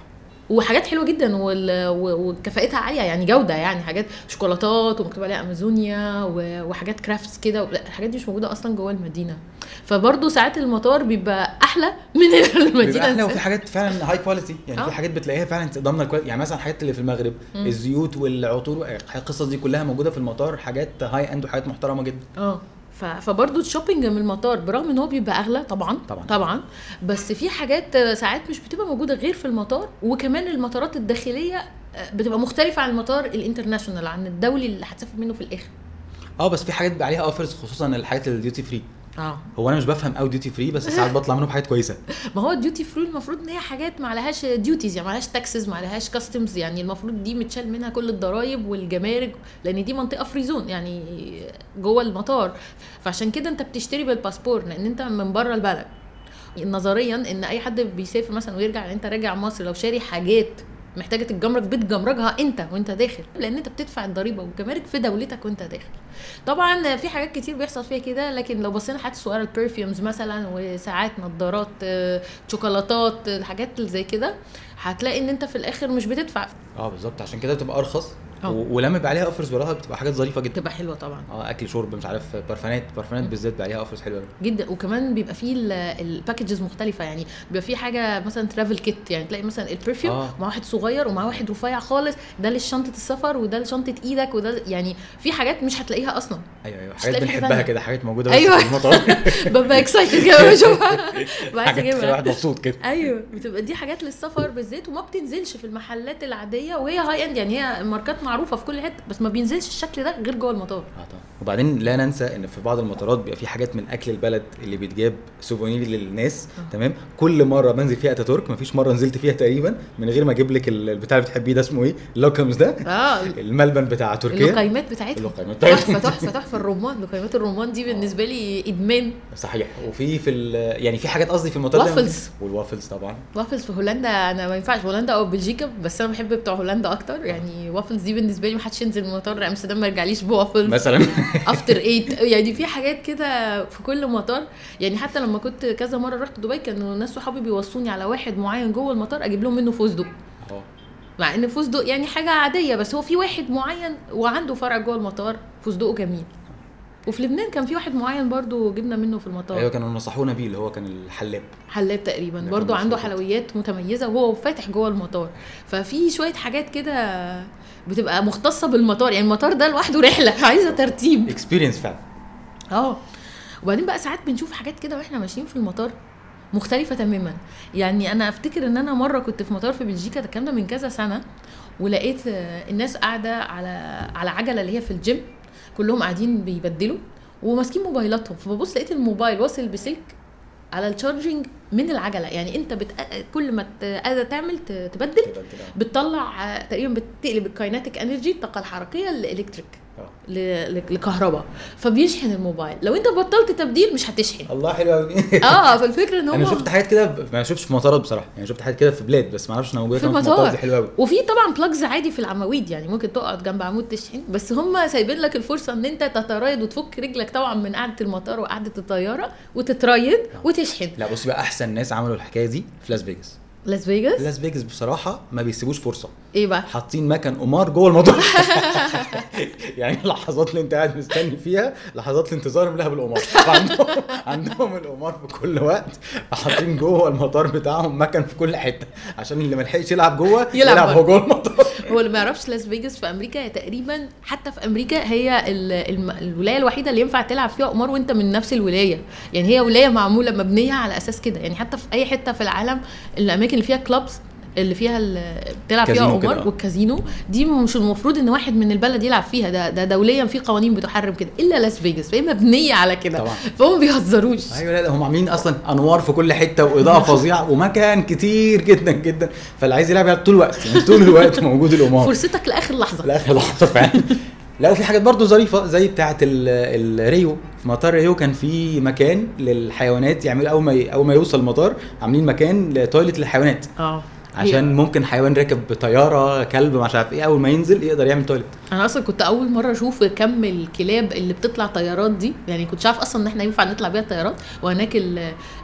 وحاجات حلوة جدا وال- و- وكفاءتها عالية يعني جودة يعني حاجات شوكولاتات ومكتوب عليها أمازونيا وحاجات كرافتس كده الحاجات دي مش موجودة أصلا جوه المدينة فبرضه ساعات المطار بيبقى أحلى [laughs] من المدينة بيبقى أحلى وفي. حاجات فعلا high quality يعني آه. في حاجات بتلاقيها فعلا ضامنه ال quality يعني مثلا الحاجات اللي في المغرب مم. الزيوت والعطور القصص دي كلها موجودة في المطار حاجات high end وحاجات محترمة جدا آه فبرضه ال shopping من المطار برغم إن هو بيبقى أغلى طبعا طبعاً. طبعا بس في حاجات ساعات مش بتبقى موجودة غير في المطار وكمان المطارات الداخلية آه، بتبقى مختلفة عن المطار ال international عن الدولي اللي هتسافر منه في الآخر آه بس في حاجات بيبقى عليها offers خصوصا الحاجات ال duty free آه. هو أنا مش بفهم قوي duty free بس ساعات بطلع منه بحاجات كويسة. [laughs] ما هو ال duty free المفروض إن هي حاجات ما عليهاش duties يعني ما عليهاش taxes ما عليهاش customs يعني المفروض دي متشال منها كل الضرايب والجمارك لأن دي منطقة free zone يعني جوه المطار. فعشان كده أنت بتشتري بالباسبور لأن أنت من بره البلد. نظريا إن أي حد بيسافر مثلا ويرجع يعني أنت راجع مصر لو شاري حاجات محتاجة تتجمرك بتجمركها انت وانت داخل لأن انت بتدفع الضريبة والجمارك في دولتك وانت داخل. طبعا في حاجات كتير بيحصل فيها كده لكن لو بصينا حاجات صغيره ال perfumes مثلا وساعات نظارات آه، شوكولاتات الحاجات اللي زي كده هتلاقي إن انت في الآخر مش بتدفع. آه بالظبط. عشان كده بتبقى أرخص. ولما بيبقى عليها offers وراها بتبقى حاجات ظريفة جدا. تبقى حلوة طبعا. آه أكل شرب مش عارف بارفانات بارفانات بالذات بيبقى عليها offers حلوة جدا. وكمان بيبقى فيه ال packages مختلفة. يعني بيبقى فيه حاجة مثلا travel kit يعني تلاقي مثلا ال perfume آه. مع واحد صغير ومع واحد رفيع خالص. ده لشنطه السفر وده لشنطة إيدك وده يعني في حاجات مش هتلاقيها أصلا. أيوه أيوه. حاجات بنحبها. كده حاجات موجودة المطار [laughs] ببقى excited كده بشوفها. [laughs] بعد حاجات الواحد مبسوط كده. [laughs] أيوه. بتبقى دي حاجات للسفر بالذات وما بتنزلش في المحلات العادية وهي high end يعني هي ماركات معروفة في كل حتة بس ما بينزلش الشكل ده غير جوه المطار آه طبعا. وبعدين لا ننسى إن في بعض المطارات بيبقى في حاجات من أكل البلد اللي بيتجاب souvenir للناس آه. تمام؟ كل مرة بنزل فيها أتاتورك مفيش مرة نزلت فيها تقريبا من غير ما أجيب لك ال- البتاع اللي بتحبيه ده اسمه إيه؟ اللوكمز ده؟ آه. الملبن بتاع تركيا. اللقيمات بتاعتها. اللقيمات بتاعتها. تحفة تحفة تحفة. الرمان لقيمات الرمان دي بالنسبة لي إدمان. صحيح. وفي في يعني في حاجات قصدي في المطار وافلز. والوافلز طبعا. وافلز في هولندا أنا ما ينفعش. هولندا أو بلجيكا بس أنا بحب بتوع هولندا أكتر. يعني وافلز دي بالنسبة لي ما حدش ينزل من مطار أمستردام ما يرجعليش بوافلز مثلا. After Eight يعني في حاجات كده في كل مطار. يعني حتى لما كنت كذا مرة رحت دبي كانوا ناس صحابي بيوصوني على واحد معين جوه المطار أجيب لهم منه فستق. آه. مع إن فستق يعني حاجة عادية بس هو في واحد معين وعنده فرع جوه المطار فستقه جميل. وفي لبنان كان في واحد معين برضو جبنا منه في المطار. أيوه كانوا نصحونا بيه اللي هو كان الحلاب حلاب تقريبا. برضو عنده. حلويات متميزة وهو فاتح جوه المطار. ففي شوية حاجات كده بتبقى مختصة بالمطار. يعني المطار ده لوحده رحلة عايزة ترتيب. اكسبيرينس فعلا. آه. وبعدين بقى ساعات بنشوف حاجات كده وإحنا ماشيين في المطار مختلفة تماما. يعني أنا أفتكر إن أنا مرة كنت في مطار في بلجيكا ده الكلام ده من كذا سنة ولقيت الناس قاعدة على على عجلة اللي هي في الجيم كلهم قاعدين بيبدلوا وماسكين موبايلاتهم. فببص لقيت الموبايل واصل بسلك على ال charging من العجلة. يعني انت بت... كل ما ت- قاعدة تعمل ت- تبدل كده. بتطلع آه، تقريبا بتقلب ال kinetic energy الطاقة الحركية لل electric آه. ل- ل- لكهرباء. فبيشحن الموبايل. لو انت بطلت تبديل مش هتشحن. الله حلو قوي [laughs] آه فالفكرة إن أنا هو شفت حاجات كده ب- ما شفتش في مطارات بصراحة. يعني شفت حاجات كده في بلاد بس ما أعرفش انها موجوده في المطار. دي حلوة قوي وفي طبعا plugs عادي في العواميد يعني ممكن تقعد جنب عمود تشحن. بس هم سايبين لك الفرصة إن أنت تتريض وتفك رجلك طبعا من قعدة المطار وقعدة الطيارة وتتريض وتشحن. لا بصي بقى أحسن ناس عملوا الحكاية دي في لاس فيجاس لاس فيجاس لاس فيجاس بصراحة ما بيسيبوش فرصة. إيه بقى؟ حاطين مكن قمار جوه المطار [laughs] يعني اللحظات اللي انت قاعد مستني فيها لحظات الانتظار لها بالقمار عندهم عندهم القمار في كل وقت فحاطين جوه المطار بتاعهم مكن في كل حتة عشان اللي ما لحقش يلعب جوه يلعب يلعب. هو جوه المطار. هو اللي ما يعرفش لاس فيجاس في أمريكا هي تقريبا حتى في أمريكا هي الولاية الوحيدة اللي ينفع تلعب فيها قمار وأنت من نفس الولاية. يعني هي ولاية معمولة مبنية على أساس كده. يعني حتى في أي حتة في العالم الأماكن اللي فيها clubs اللي فيها بتلعب فيها قمار. والكازينو دي مش المفروض إن واحد من البلد يلعب فيها. ده ده دوليا في قوانين بتحرم كده إلا لاس فيجاس فهي مبنية على كده. فهم ما بيهزروش. أيوه لا ده هم عاملين أصلا أنوار في كل حتة وإضاءة [laughs] فظيعة ومكان كتير جدا جدا. فاللي عايز يلعب يلعب طول الوقت يعني طول الوقت موجود القمار فرصتك لآخر لحظة. لآخر لحظة فعلا. لا وفي حاجات برضو ظريفة زي بتاعة ال- الريو في مطار ريو كان في مكان للحيوانات يعملوا أول ما أول ما يوصل المطار عاملين مكان ل toilet للحيوانات. آه. عشان ممكن حيوان راكب طياره كلب مش عارف إيه أول ما ينزل يقدر يعمل toilet أنا أصلا كنت أول مرة أشوف كم الكلاب اللي بتطلع طيارات دي يعني كنت عارف أصلا إن إحنا ينفع نطلع بيها طيارات. وهناك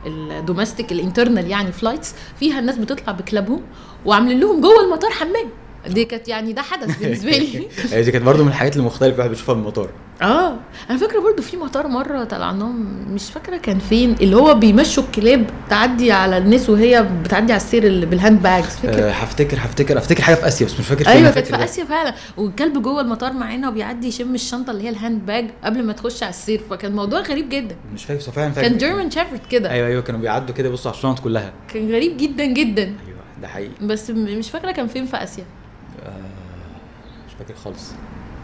ال domestic ال internal يعني flights فيها الناس بتطلع بكلابهم وعاملين لهم جوه المطار حمام. دي كانت يعني ده حدث بالنسبة لي. [laughs] دي كانت برضو من الحاجات المختلفه الواحد بيشوفها في المطار. آه أنا فاكرة برضو في مطار مرة طلعناهم مش فاكرة كان فين اللي هو بيمشوا الكلاب تعدي على الناس وهي بتعدي على السير اللي بال hand bags فاكر؟ أه هفتكر هفتكر افتكر حاجة في آسيا بس مش فاكر فين أيوه كانت فاكر في. اسيا فعلا. والكلب جوه المطار معانا وبيعدي يشم الشنطة اللي هي ال hand bag قبل ما تخش على السير فكان موضوع غريب جدا. مش فاكر فعلا فاكر. كان جيرمان شيفرد كده. أيوه أيوه كانوا بيعدوا كده يبصوا على الشنط كلها. كان غريب جدا جدا. أيوه ده حقيقي. بس مش فاكرة كان فين في آسيا. آه، مش فاكر خالص.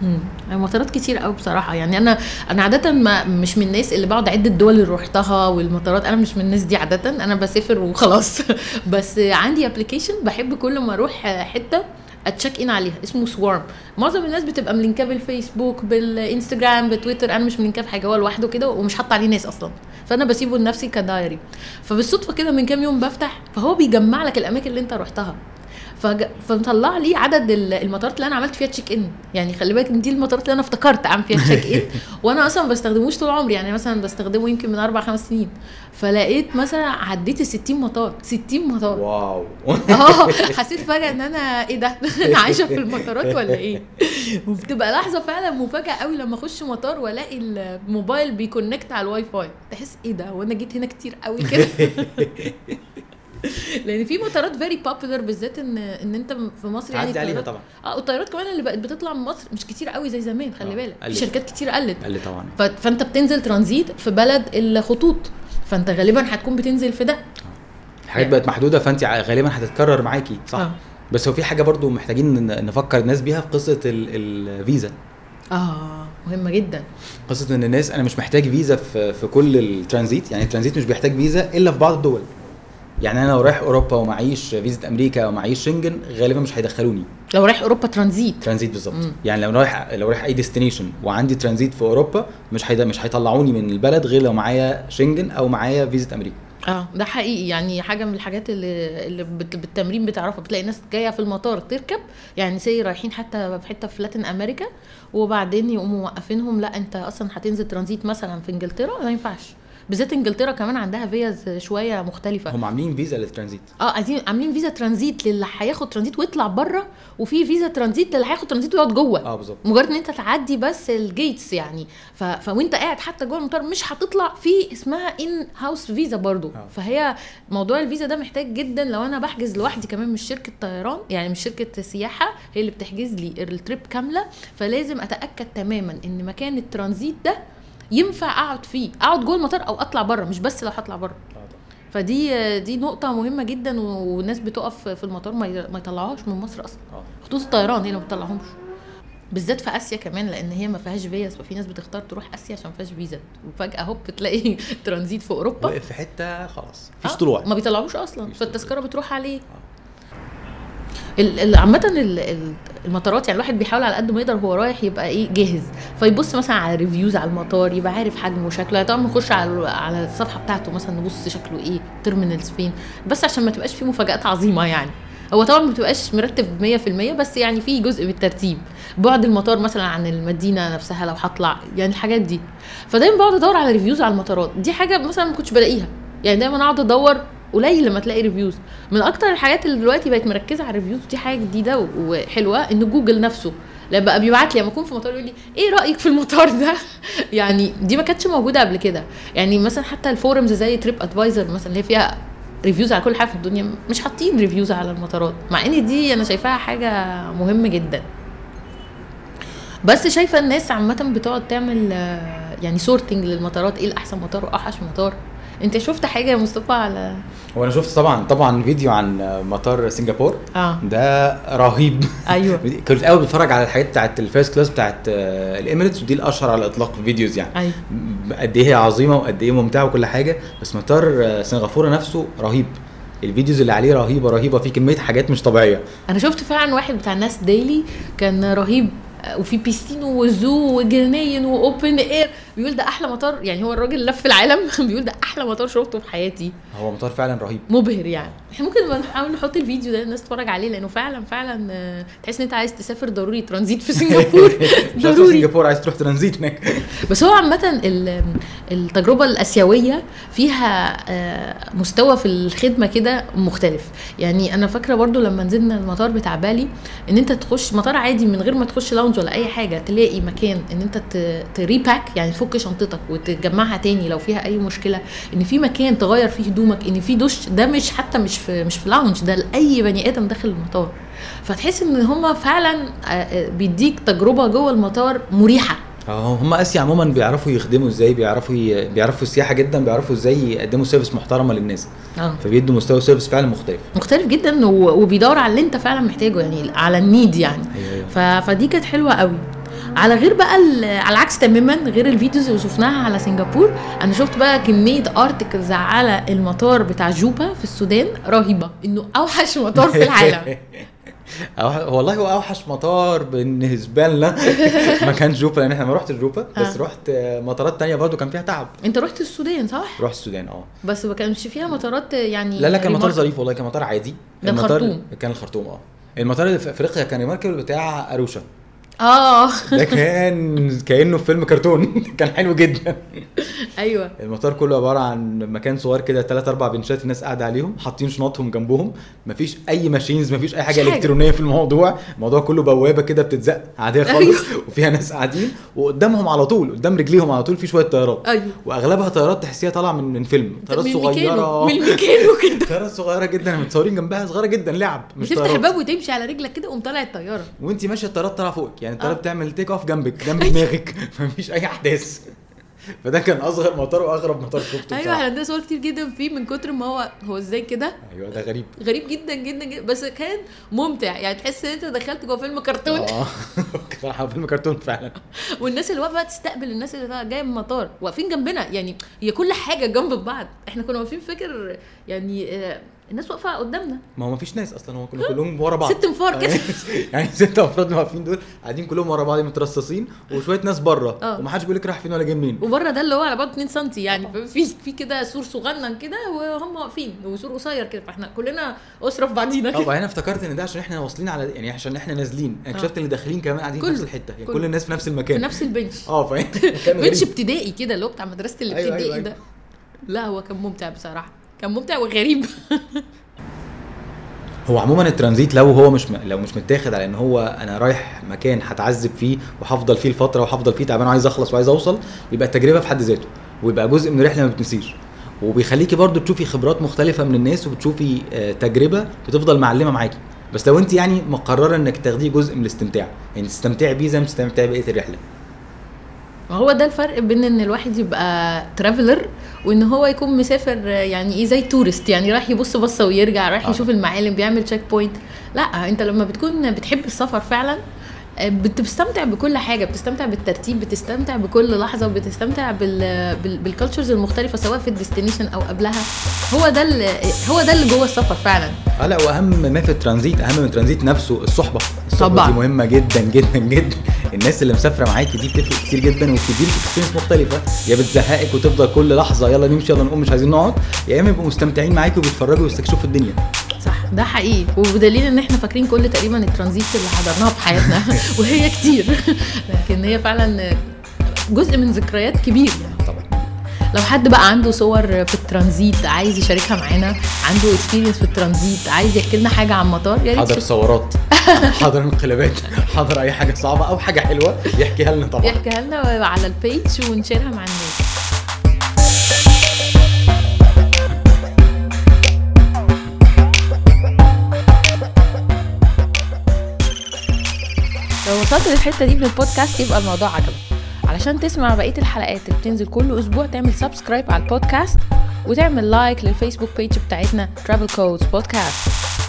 مم. مطارات كتير قوي بصراحة. يعني أنا أنا عادة ما مش من الناس اللي بقعد أعد الدول اللي روحتها والمطارات. أنا مش من الناس دي عادة. أنا بسافر وخلاص. [laughs] بس عندي application بحب كل ما أروح حتة ا check in عليها. اسمه Swarm معظم الناس بتبقى م link اه بالفيسبوك بالإنستجرام بتويتر. أنا مش م link اه في حاجة. هو لوحده كده ومش حاطة عليه ناس أصلا. فأنا بسيبه لنفسي ك diary فبالصدفة كده من كام يوم بفتح فهو بيجمع لك الأماكن اللي أنت رحتها. فمطلع لي عدد ال- المطارات اللي أنا عملت فيها check in يعني خلي بالك إن دي المطارات اللي أنا افتكرت أعمل فيها check in [laughs] وأنا أصلا ما بستخدموش طول عمري. يعني مثلا بستخدمه يمكن من أربع خمس سنين. فلقيت مثلا عديت ال 60 مطار 60 مطار. wow. [laughs] آه [laughs] حسيت فجأة إن أنا إيه ده؟ أنا عايشة في المطارات ولا إيه؟ وبتبقى لحظة فعلا مفاجأة قوي لما أخش مطار وألاقي الموبايل بي connect على الواي فاي. تحس إيه ده؟ وأنا جيت هنا كتير قوي كده. [laughs] لأن في مطارات very popular بالذات ان إن أنت في مصر يعني عليها طبعا. آه والطيارات كمان اللي بقت بتطلع من مصر مش كتير قوي زي زمان خلي آه، بالك. في قلت. شركات كتير قلت. لي طبعا. فأنت بتنزل ترانزيت في بلد الخطوط فأنت غالبا هتكون بتنزل في ده. الحاجات بقت محدودة فأنت غالبا هتتكرر معاكي صح؟ آه, بس هو في حاجة برضو محتاجين نفكر الناس بيها في قصة ال- الفيزا. آه مهمة جدا. قصة إن الناس أنا مش محتاج فيزا في في كل الترانزيت يعني الترانزيت مش بيحتاج فيزا إلا في بعض الدول. يعني أنا لو رايح أوروبا ومعيش فيزا أمريكا أو معيش شنجن غالبا مش هيدخلوني. لو رايح أوروبا transit. transit بالظبط. يعني لو رايح لو رايح أي destination وعندي ترانزيت في أوروبا مش هيدا مش هيطلعوني من البلد غير لو معايا شنجن أو معايا فيزا أمريكا. آه ده حقيقي. يعني حاجة من الحاجات اللي, اللي بت- بالتمرين بتعرفها. بتلاقي ناس جاية في المطار تركب يعني سي رايحين حتى في حتة في Latin America وبعدين يقوموا موقفينهم لا أنت أصلا هتنزل ترانزيت مثلا في إنجلترا ما ينفعش. بالذات انجلترا كمان عندها فيز شوية مختلفة. هم عاملين فيزا للترانزيت. آه عايزين عاملين فيزا ترانزيت للي هياخد ترانزيت ويطلع بره وفي فيزا ترانزيت للي هياخد ترانزيت ويقعد جوه. آه بالظبط. مجرد ان انت تعدي بس ال gates يعني. ف... فوانت قاعد حتى جوه المطار مش هتطلع في اسمها in house فيزا برضو. آه. فهي موضوع الفيزا ده محتاج جدا لو أنا بحجز لوحدي كمان مش شركة طيران يعني مش شركة سياحة هي اللي بتحجز لي ال trip كاملة. فلازم اتأكد تماما ان مكان الترانزيت ده ينفع اقعد فيه اقعد جوه المطار أو اطلع بره مش بس لو هطلع بره. فدي دي نقطة مهمة جدا والناس بتقف في المطار ما يطلعوهاش من مصر أصلا. آه. خطوط الطيران هي اللي ما بتطلعهمش. بالذات في آسيا كمان لأن هي ما فيهاش فيز ففي ناس بتختار تروح آسيا عشان ما فيهاش فيزا. وفجأة هوب تلاقي [laughs] ترانزيت في أوروبا. وقف في حتة خلاص مفيش آه، طلوع. ما بيطلعوش أصلا. فالتذكرة بتروح عليه. ال- ال- المطارات يعني الواحد بيحاول على قد ما يقدر هو رايح يبقى إيه جاهز. فيبص مثلا على reviews على المطار يبقى عارف حجمه وشكله طبعا نخش على على الصفحة بتاعته مثلا نبص شكله إيه terminals فين. بس عشان ما تبقاش فيه مفاجآت عظيمة يعني. هو طبعا ما بتبقاش مرتب 100% بس يعني في جزء من الترتيب. بعد المطار مثلا عن المدينة نفسها لو هطلع يعني الحاجات دي. فدايما بقعد أدور على reviews على المطارات. دي حاجة مثلا ما كنتش بلاقيها. يعني دايما أقعد أدور قليل لما تلاقي reviews من أكتر الحاجات اللي دلوقتي بقت مركزة على ال reviews دي حاجة جديدة وحلوة إن جوجل نفسه لما بقى بيبعت لي لما اكون في مطار يقول لي إيه رأيك في المطار ده؟ [laughs] يعني دي ما كانتش موجودة قبل كده. يعني مثلا حتى ال forums زي TripAdvisor مثلا اللي هي فيها reviews على كل حاجة في الدنيا مش حاطين reviews على المطارات مع إن دي أنا شايفاها حاجة مهمة جدا. بس شايفة الناس عامة بتقعد تعمل آه، يعني sorting للمطارات إيه الأحسن مطار وأوحش مطار؟ انت شفت حاجة يا مصطفى على وأنا شفت طبعا طبعا فيديو عن مطار سنغافور آه. ده رهيب. أيوه. [laughs] كنت أول بتفرج على الحاجات بتاعت ال first class بتاعت آه، ال Emirates ودي الأشهر على الإطلاق في الفيديوز يعني. أيوه. قد إيه هي عظيمة وقد إيه ممتعة وكل حاجة. بس مطار آه، سنغافورة نفسه رهيب. ال videos اللي عليه رهيبة رهيبة. في كمية حاجات مش طبيعية. أنا شفت فعلا واحد بتاع الناس ديلي كان رهيب. آه، وفي بيستين و zoo وجناين و open air بيقول ده أحلى مطار يعني هو الراجل لف العالم [laughs] بيقول ده أحلى مطار شفته في حياتي. هو مطار فعلا رهيب. مبهر يعني. إحنا ممكن نحاول نحط الفيديو ده الناس تتفرج عليه لأنه فعلا فعلا آه، تحس إن أنت عايز تسافر ضروري ترانزيت في سنغافور [laughs] ضروري. سنغافورة عايز تروح ترانزيت هناك. [laughs] بس هو عامة ال- التجربة الآسيوية فيها آه، مستوى في الخدمة كده مختلف. يعني أنا فاكرة برضو لما نزلنا المطار بتاع بالي إن أنت تخش مطار عادي من غير ما تخش lounge ولا أي حاجة تلاقي مكان إن أنت ت- ت repack يعني تفك شنطتك وتجمعها تاني لو فيها أي مشكلة. إن في مكان تغير فيه هدومك إن في دش ده مش حتى مش في مش في lounge ده لأي بني آدم داخل المطار. فتحس إن هما فعلا آه، آه، بيديك تجربة جوه المطار مريحة. آه هم اسيا عموما بيعرفوا يخدموا إزاي بيعرفوا ي... بيعرفوا السياحة جدا بيعرفوا إزاي يقدموا service محترمة للناس. آه. فبيدوا مستوى service فعلا مختلف. مختلف جدا و- وبيدور على اللي أنت فعلا محتاجه يعني على ال need يعني. أيوه أيوه. ف... فدي كانت حلوة قوي. على غير بقى على العكس تماما غير ال videos اللي شفناها على سنغافور أنا شفت بقى كمية articles على المطار بتاع جوبا في السودان رهيبة إنه أوحش مطار في العالم. [laughs] والله هو أوحش مطار بالنسبة لنا [laughs] ما كان جوبا لأن إحنا ما رحتش جوبا بس آه. رحت آه، مطارات تانية برضو كان فيها تعب أنت رحت السودان صح رحت السودان آه بس ما كانش فيها مطارات يعني لا لا كان مطار. ظريف والله كان مطار عادي ده الخرطوم. كان الخرطوم آه المطار اللي في أفريقيا كان ريماركبل بتاع أروشا آه. ده كان كأنه في فيلم كرتون. [laughs] كان حلو جدا. أيوه. المطار كله عبارة عن مكان صغير كده ثلاث أربع بنشات الناس قاعدة عليهم حاطين شنطهم جنبهم. مفيش أي machines مفيش أي حاجة. إلكترونية في الموضوع. الموضوع كله بوابة كده بتتزق عادية خالص وفيها ناس قاعدين وقدامهم على طول قدام رجليهم على طول في شوية طيارات. أيوه. وأغلبها طيارات تحسيها طالعة من من فيلم. طيارات صغيرة. من الميكانو كده. [laughs] طيارات صغيرة جدا متصورين جنبها صغيرة جدا لعب مش طيارات. الباب وتمشي على رجلك كده قوم طالع الطيارة. وانت ماشية الطيارات طالعة فوقك. يعني الطياره آه. بتعمل take off جنبك جنب [laughs] دماغك مفيش أي أحداث. فده كان أصغر مطار وأغرب مطار شفته أيوه. إحنا عندنا صور كتير جدا فيه من كتر ما هو هو إزاي كده؟ أيوه ده غريب. غريب جدا جدا جدا بس كان ممتع. يعني تحس إن أنت دخلت جوه فيلم كرتون. آه. [laughs] بصراحه فيلم كرتون فعلا. [laughs] والناس اللي واقفه تستقبل الناس اللي جاية من المطار واقفين جنبنا. يعني هي كل حاجة جنب بعض. إحنا كنا واقفين فاكر؟ يعني آه، الناس واقفة قدامنا. ما هو مفيش ناس أصلا هو كلهم ورا بعض. [laughs] ست انفار كده. [laughs] يعني ست أفراد اللي واقفين دول قاعدين كلهم ورا بعض مترصصين وشوية ناس بره. آه. ومحدش بيقول لك رايح فين ولا جاي منين. وبره ده اللي هو على بعد 2 سم يعني. في في كده سور صغنن كده وهم واقفين وسور قصير كده. فاحنا كلنا أسرة في بعضينا آه كده. وبعدين افتكرت إن ده عشان إحنا واصلين على يعني عشان إحنا نازلين. أنا اكتشفت إن داخلين كمان قاعدين في. نفس الحتة. يعني كله. كل الناس في نفس في المكان نفس البنش. آه فاهم. [laughs] بنش. ابتدائي كده اللي هو بتاع مدرسة أيوة، الابتدائي أيوة، أيوة. ده. لا هو كان ممتع بصراحة. كان ممتع وغريب. [laughs] هو عموما الترانزيت لو هو مش م... لو مش متاخد على إن هو أنا رايح مكان هتعذب فيه وهفضل فيه الفترة وهفضل فيه تعبان وعايز أخلص وعايز أوصل يبقى التجربة في حد ذاته ويبقى جزء من الرحلة ما بتنسيش. وبيخليكي برضو تشوفي خبرات مختلفة من الناس وبتشوفي آه، تجربة بتفضل معلمة معاكي. بس لو انت يعني مقررة إنك تاخديه جزء من الاستمتاع يعني تستمتعي بيه زي ما تستمتعي بقيه الرحلة. هو ده الفرق بين إن الواحد يبقى traveler وإن هو يكون مسافر يعني إيه زي tourist يعني رايح يبص بصة ويرجع رايح آه. يشوف المعالم بيعمل checkpoint لا أنت لما بتكون بتحب السفر فعلا آه، بت- بتستمتع بكل حاجة بتستمتع بالترتيب بتستمتع بكل لحظة وبتستمتع بال بال بال cultures المختلفة سواء في ال destination أو قبلها. هو ده اللي هو ده اللي جوه السفر فعلا. آه لا وأهم ما في الترانزيت أهم من الترانزيت نفسه الصحبة. الصحبة طبعاً. دي مهمة جدا جدا جدا. الناس اللي مسافرة معاكي دي بتفرق كتير جدا وبتديلك experience مختلفة. يا بتزهقك وتفضل كل لحظة يلا نمشي يلا نقوم مش عايزين نقعد. يا إما يبقوا مستمتعين معاكي وبيتفرجوا ويستكشفوا الدنيا. صح ده حقيقي. وبدليل إن إحنا فاكرين كل تقريبا الترانزيت اللي حضرناها في حياتنا. [laughs] وهي كتير. [laughs] لكن هي فعلا جزء من ذكريات كبير. يعني لو حد بقى عنده صور في الترانزيت عايز يشاركها معانا عنده experience في الترانزيت عايز يحكي لنا حاجة عن مطار يا ريت حضر ثورات [laughs] حضر انقلابات. حضر أي حاجة صعبة أو حاجة حلوة يحكيها لنا طبعا. يحكيها لنا على ال page ونشيرها مع الناس. لو وصلت للحتة دي من البودكاست يبقى الموضوع عجبك. علشان تسمع بقية الحلقات اللي بتنزل كل أسبوع تعمل subscribe على البودكاست وتعمل like لل Facebook page بتاعتنا Travel Codes Podcast.